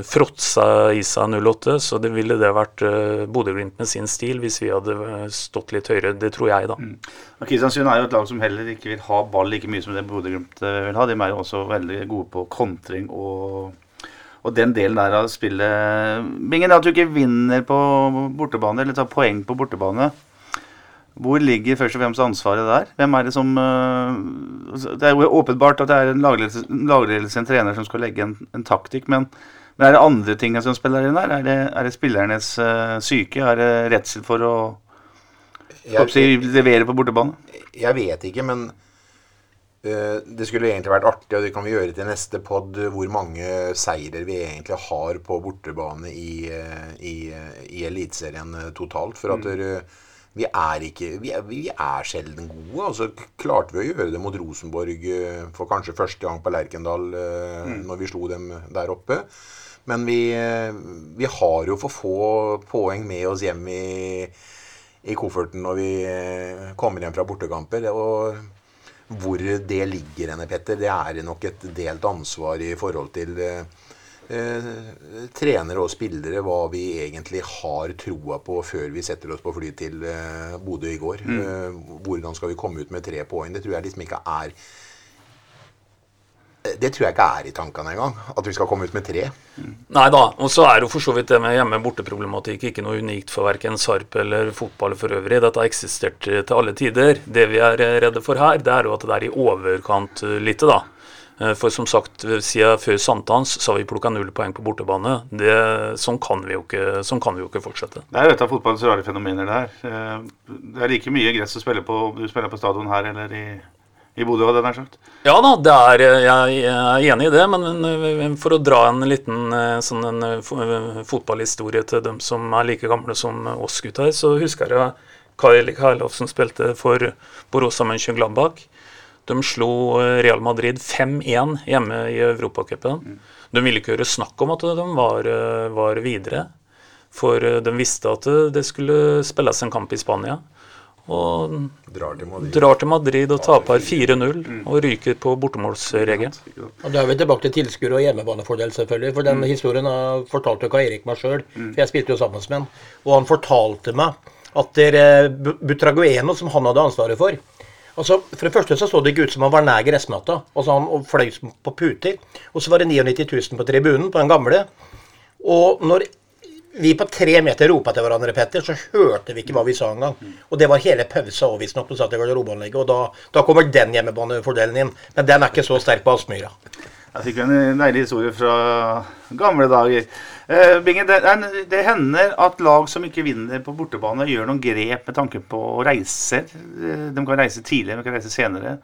fråtsa i seg 08. Så det ville det vært Bodø-Glimt med sin stil hvis vi hadde stått litt høyere. Det tror jeg, da. Mm. Kristiansund er jo et lag som heller ikke vil ha ball like mye som det Bodø-Glimt eh, vil ha. De er jo også veldig gode på kontring og, og den delen der av spillet Bingen, at du ikke vinner på bortebane, eller tar poeng på bortebane. Hvor ligger først og fremst ansvaret der? Hvem er Det som eh, Det er jo åpenbart at det er en lagledelse, en trener, som skal legge en, en taktikk, men, men, er det andre ting som spiller inn der? Er det, er det spillernes uh, syke? Er det redsel for å jeg, levere på bortebane? Jeg vet ikke, men uh, det skulle egentlig vært artig, og det kan vi gjøre til neste pod, hvor mange seirer vi egentlig har på bortebane i, uh, i, i Eliteserien totalt. For at mm. vi er ikke vi er, vi er, sjelden gode. Altså, klarte vi å gjøre det mot Rosenborg for kanskje første gang på Lerkendal mm. når vi slo dem der oppe. Men vi, vi har jo for få poeng med oss hjem i i kofferten når vi eh, kommer hjem fra bortekamper. Og hvor det ligger henne, Petter, det er nok et delt ansvar i forhold til eh, eh, trenere og spillere hva vi egentlig har troa på før vi setter oss på fly til eh, Bodø i går. Mm. Eh, hvordan skal vi komme ut med tre poeng? Det tror jeg liksom ikke er det tror jeg ikke er i tankene engang. At vi skal komme ut med tre. Nei da. Og så er jo for så vidt det med hjemme-borte-problematikk ikke noe unikt for verken Sarp eller fotball for øvrig. Dette har eksistert til alle tider. Det vi er redde for her, det er jo at det er i overkant lite, da. Eh, for som sagt, siden før sankthans så har vi plukka null poeng på bortebane. Det, sånn, kan vi jo ikke, sånn kan vi jo ikke fortsette. Det er jo et av fotballens rare fenomener, det her. Eh, det er like mye gress å spille på om du spiller på stadion her eller i i Bodø, hadde jeg nær sagt. Ja da, er, jeg, er enig i det. Men for å dra en liten eh, sånn en eh, fotballhistorie til dem som er like gamle som oss gutter, så husker jeg Kyle Karloff som spilte for Borussia Mönchengladbach. De slo eh, Real Madrid 5-1 hjemme i Europacupen. De ville ikke høre snakk om at de var, var videre. For de visste at det skulle spilles en kamp i Spania. Og drar til Madrid, drar til Madrid og taper 4-0 og ryker på bortemålsregelen. Og Da er vi tilbake til tilskuere og hjemmebanefordel, selvfølgelig. For den mm. historien fortalte jo Erik meg sjøl, for jeg spilte jo sammen med han. Og han fortalte meg at dere Butragueno, som han hadde ansvaret for Altså, For det første så så det ikke ut som han var nær gressmatta. Altså han fløy på puter. Og så var det 99 000 på tribunen, på den gamle. Og når vi på tre meter ropa til hverandre, Petter, så hørte vi ikke hva vi sa engang. Og det var hele pausa òg, visstnok, på satt i garderobeanlegget. Og da, da, kommer den hjemmebanefordelen inn. Men den er ikke så sterk på Aspmyra. Jeg fikk en deilig historie fra gamle dager. Eh, Binge, det, det, hender at lag som ikke vinner på bortebane, gjør noen grep med tanke på reiser. reise. de kan reise tidligere, de kan reise senere.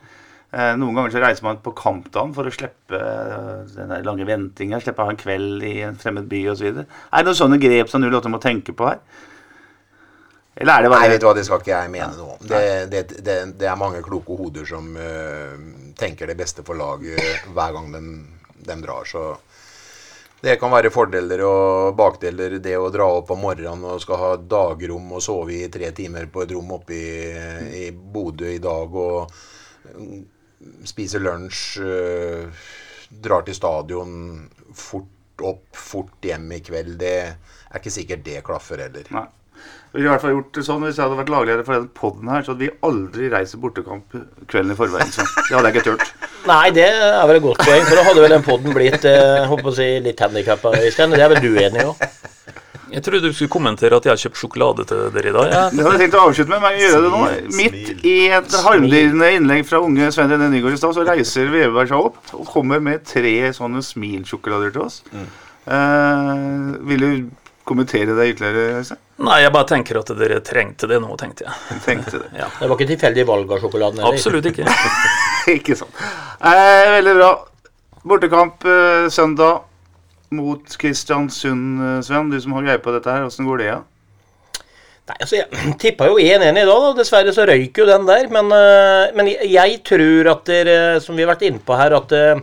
Eh, noen ganger så reiser man på kampdagen for å slippe eh, den lange ventinga, slippe å ha en kveld i en fremmed by osv. Er det noen sånne grep som 08 må tenke på her? Eller er det bare Nei, vet du hva, det skal ikke jeg mene noe om. Det, det, det, det, er mange kloke hoder som uh, tenker det beste for laget hver gang de, de, drar, så det kan være fordeler og bakdeler, det å dra opp om morgenen og skal ha dagrom og sove i tre timer på et rom oppe i, i Bodø i dag og spiser lunsj, øh, drar til stadion, fort opp, fort hjem i kveld. Det er ikke sikkert det klaffer heller. Nei. ville i hvert fall gjort det sånn Hvis jeg hadde vært lagleder for den poden her, så hadde vi aldri reist bortekamp kvelden i forveien. Så det hadde jeg ikke turt. Nei, det er vel et godt poeng, for da hadde vel den poden blitt eh, håper å si, litt handikappa, Øystein. Det er vel du enig i òg? Jeg trodde du skulle kommentere at jeg har kjøpt sjokolade til dere i dag. Jeg, Det hadde jeg tenkt å avslutte med, men jeg gjør det nå. Midt i et harmdirrende innlegg fra unge Svein René Nygaard i stad, så reiser Veberg seg opp og kommer med tre sånne smilsjokolader til oss. Uh, vil du kommentere det ytterligere, Øystein? nei, jeg bare tenker at dere trengte det nå, tenkte jeg. Tenkte det. Det var ikke tilfeldig valg av sjokoladen? Eller? Absolutt ikke. ikke sant. Eh, veldig bra. Bortekamp eh, søndag mot Kristiansund, eh, Sven. Du som har greie på dette her. Åssen går det? Ja? Nei, altså Jeg tippa jo 1-1 i dag, da. dessverre så røyk jo den der. Men, øh, men jeg- tror at dere, som vi har vært inne på her, at øh,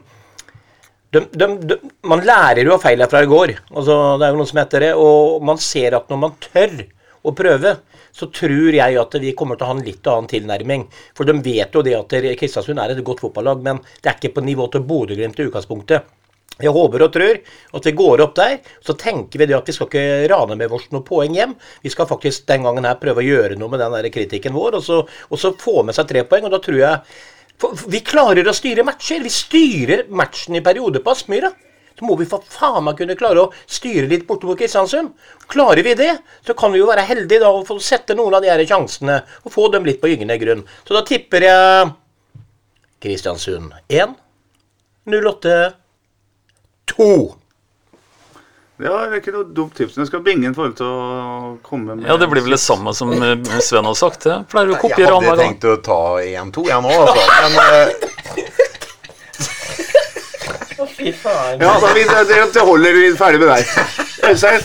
de, de, de, man lærer jo av feilene fra i går. Altså, det er jo noe som heter det. Og man ser at når man tør å prøve, så tror jeg at vi kommer til å ha en litt annen tilnærming. For de vet jo det at Kristiansund er et godt fotballag, men det er ikke på nivå til Bodø-Glimt i utgangspunktet. Jeg håper og tror at vi går opp der. Så tenker vi det at vi skal ikke rane med oss noen poeng hjem. Vi skal faktisk den gangen her prøve å gjøre noe med den der kritikken vår, og så, og så få med seg tre poeng. Og da tror jeg for Vi klarer å styre matcher. Vi styrer matchen i perioder på Aspmyra. Så må vi for faen meg kunne klare å styre litt borte mot Kristiansund. Klarer vi det, så kan vi jo være heldige da og få sette noen av de her sjansene og få dem litt på gyngende grunn. Så da tipper jeg Kristiansund 1, 08 2. Det er ikke noe dumt tips. Jeg skal binge en forhold til å komme med Ja, det blir vel det samme som eh, Sven har sagt. Jeg pleier å Jeg kopiere hadde annenhver gang. tenkt å ta 1-2, jeg nå, altså. Men eh, Fy faen. Ja, da, vi, det, det holder vi ferdig med deg. Øystein?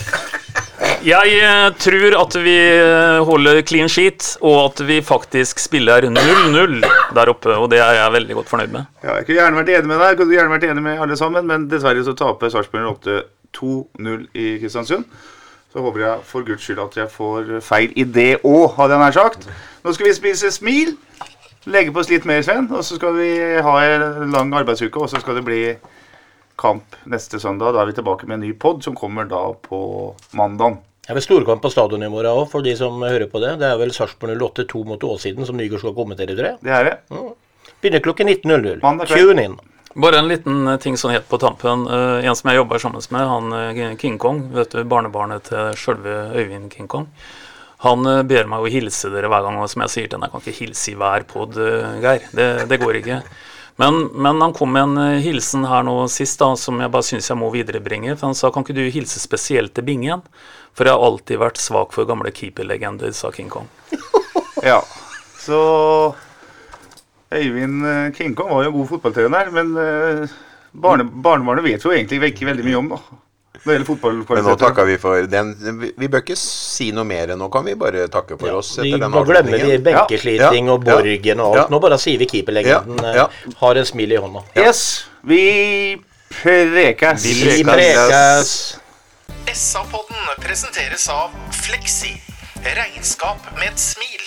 Jeg eh, tror at vi eh, holder clean sheet, og at vi faktisk spiller 0-0 der oppe. Og det er jeg veldig godt fornøyd med. Ja, jeg kunne gjerne vært enig med deg, jeg kunne gjerne vært enig med alle sammen, men dessverre så taper Sarpsborg 8 2-0 i Kristiansund. Så håper jeg for guds skyld at jeg får feil i det òg, hadde jeg nær sagt. Nå skal vi spise smil, legge på oss litt mer, Sven, og så skal vi ha en lang arbeidsuke, og så skal det bli kamp neste søndag. Da er vi tilbake med en ny pod som kommer da på mandag. Det er vel storkamp på stadion i morgen òg, for de som hører på det. Det er vel Sarpsborg 08-2 mot Åssiden som Nygaard skal kommentere, tror jeg. Det er det. Begynner klokken 19.00. Mandag kveld. Tune in. Bare en liten eh, ting sånn helt på tampen. Uh, en som jeg jobber sammen med, han eh, King Kong, vet du, barnebarnet til sjølve Øyvind King Kong. Han uh, ber meg å hilse dere hver gang, og som jeg sier til ham, jeg kan ikke hilse i hver pod, uh, Geir. Det, det går ikke. Men, men han kom med en eh, hilsen her nå sist da, som jeg bare syns jeg må viderebringe. For han sa kan ikke du hilse spesielt til Bingen? For jeg har alltid vært svak for gamle keeperlegender, sa King Kong. Ja, så Øyvind eh, King Kong var jo en god fotballtrener, men eh, barne, barnebarnet vet jo egentlig ikke veldig mye om da. Når det gjelder Men nå takker vi for den. Vi, bør ikke si noe mer. Nå kan vi bare takke for oss Vi etter den må glemmer vi benkesliting Ja, og Borgen og alt. ja. Nå bare sier vi keeperlegenden Ja, eh, ja. har en smil i hånda. Yes, vi prekes. Vi Vi prekes. SA-podden presenteres av Fleksi. Regnskap med et smil.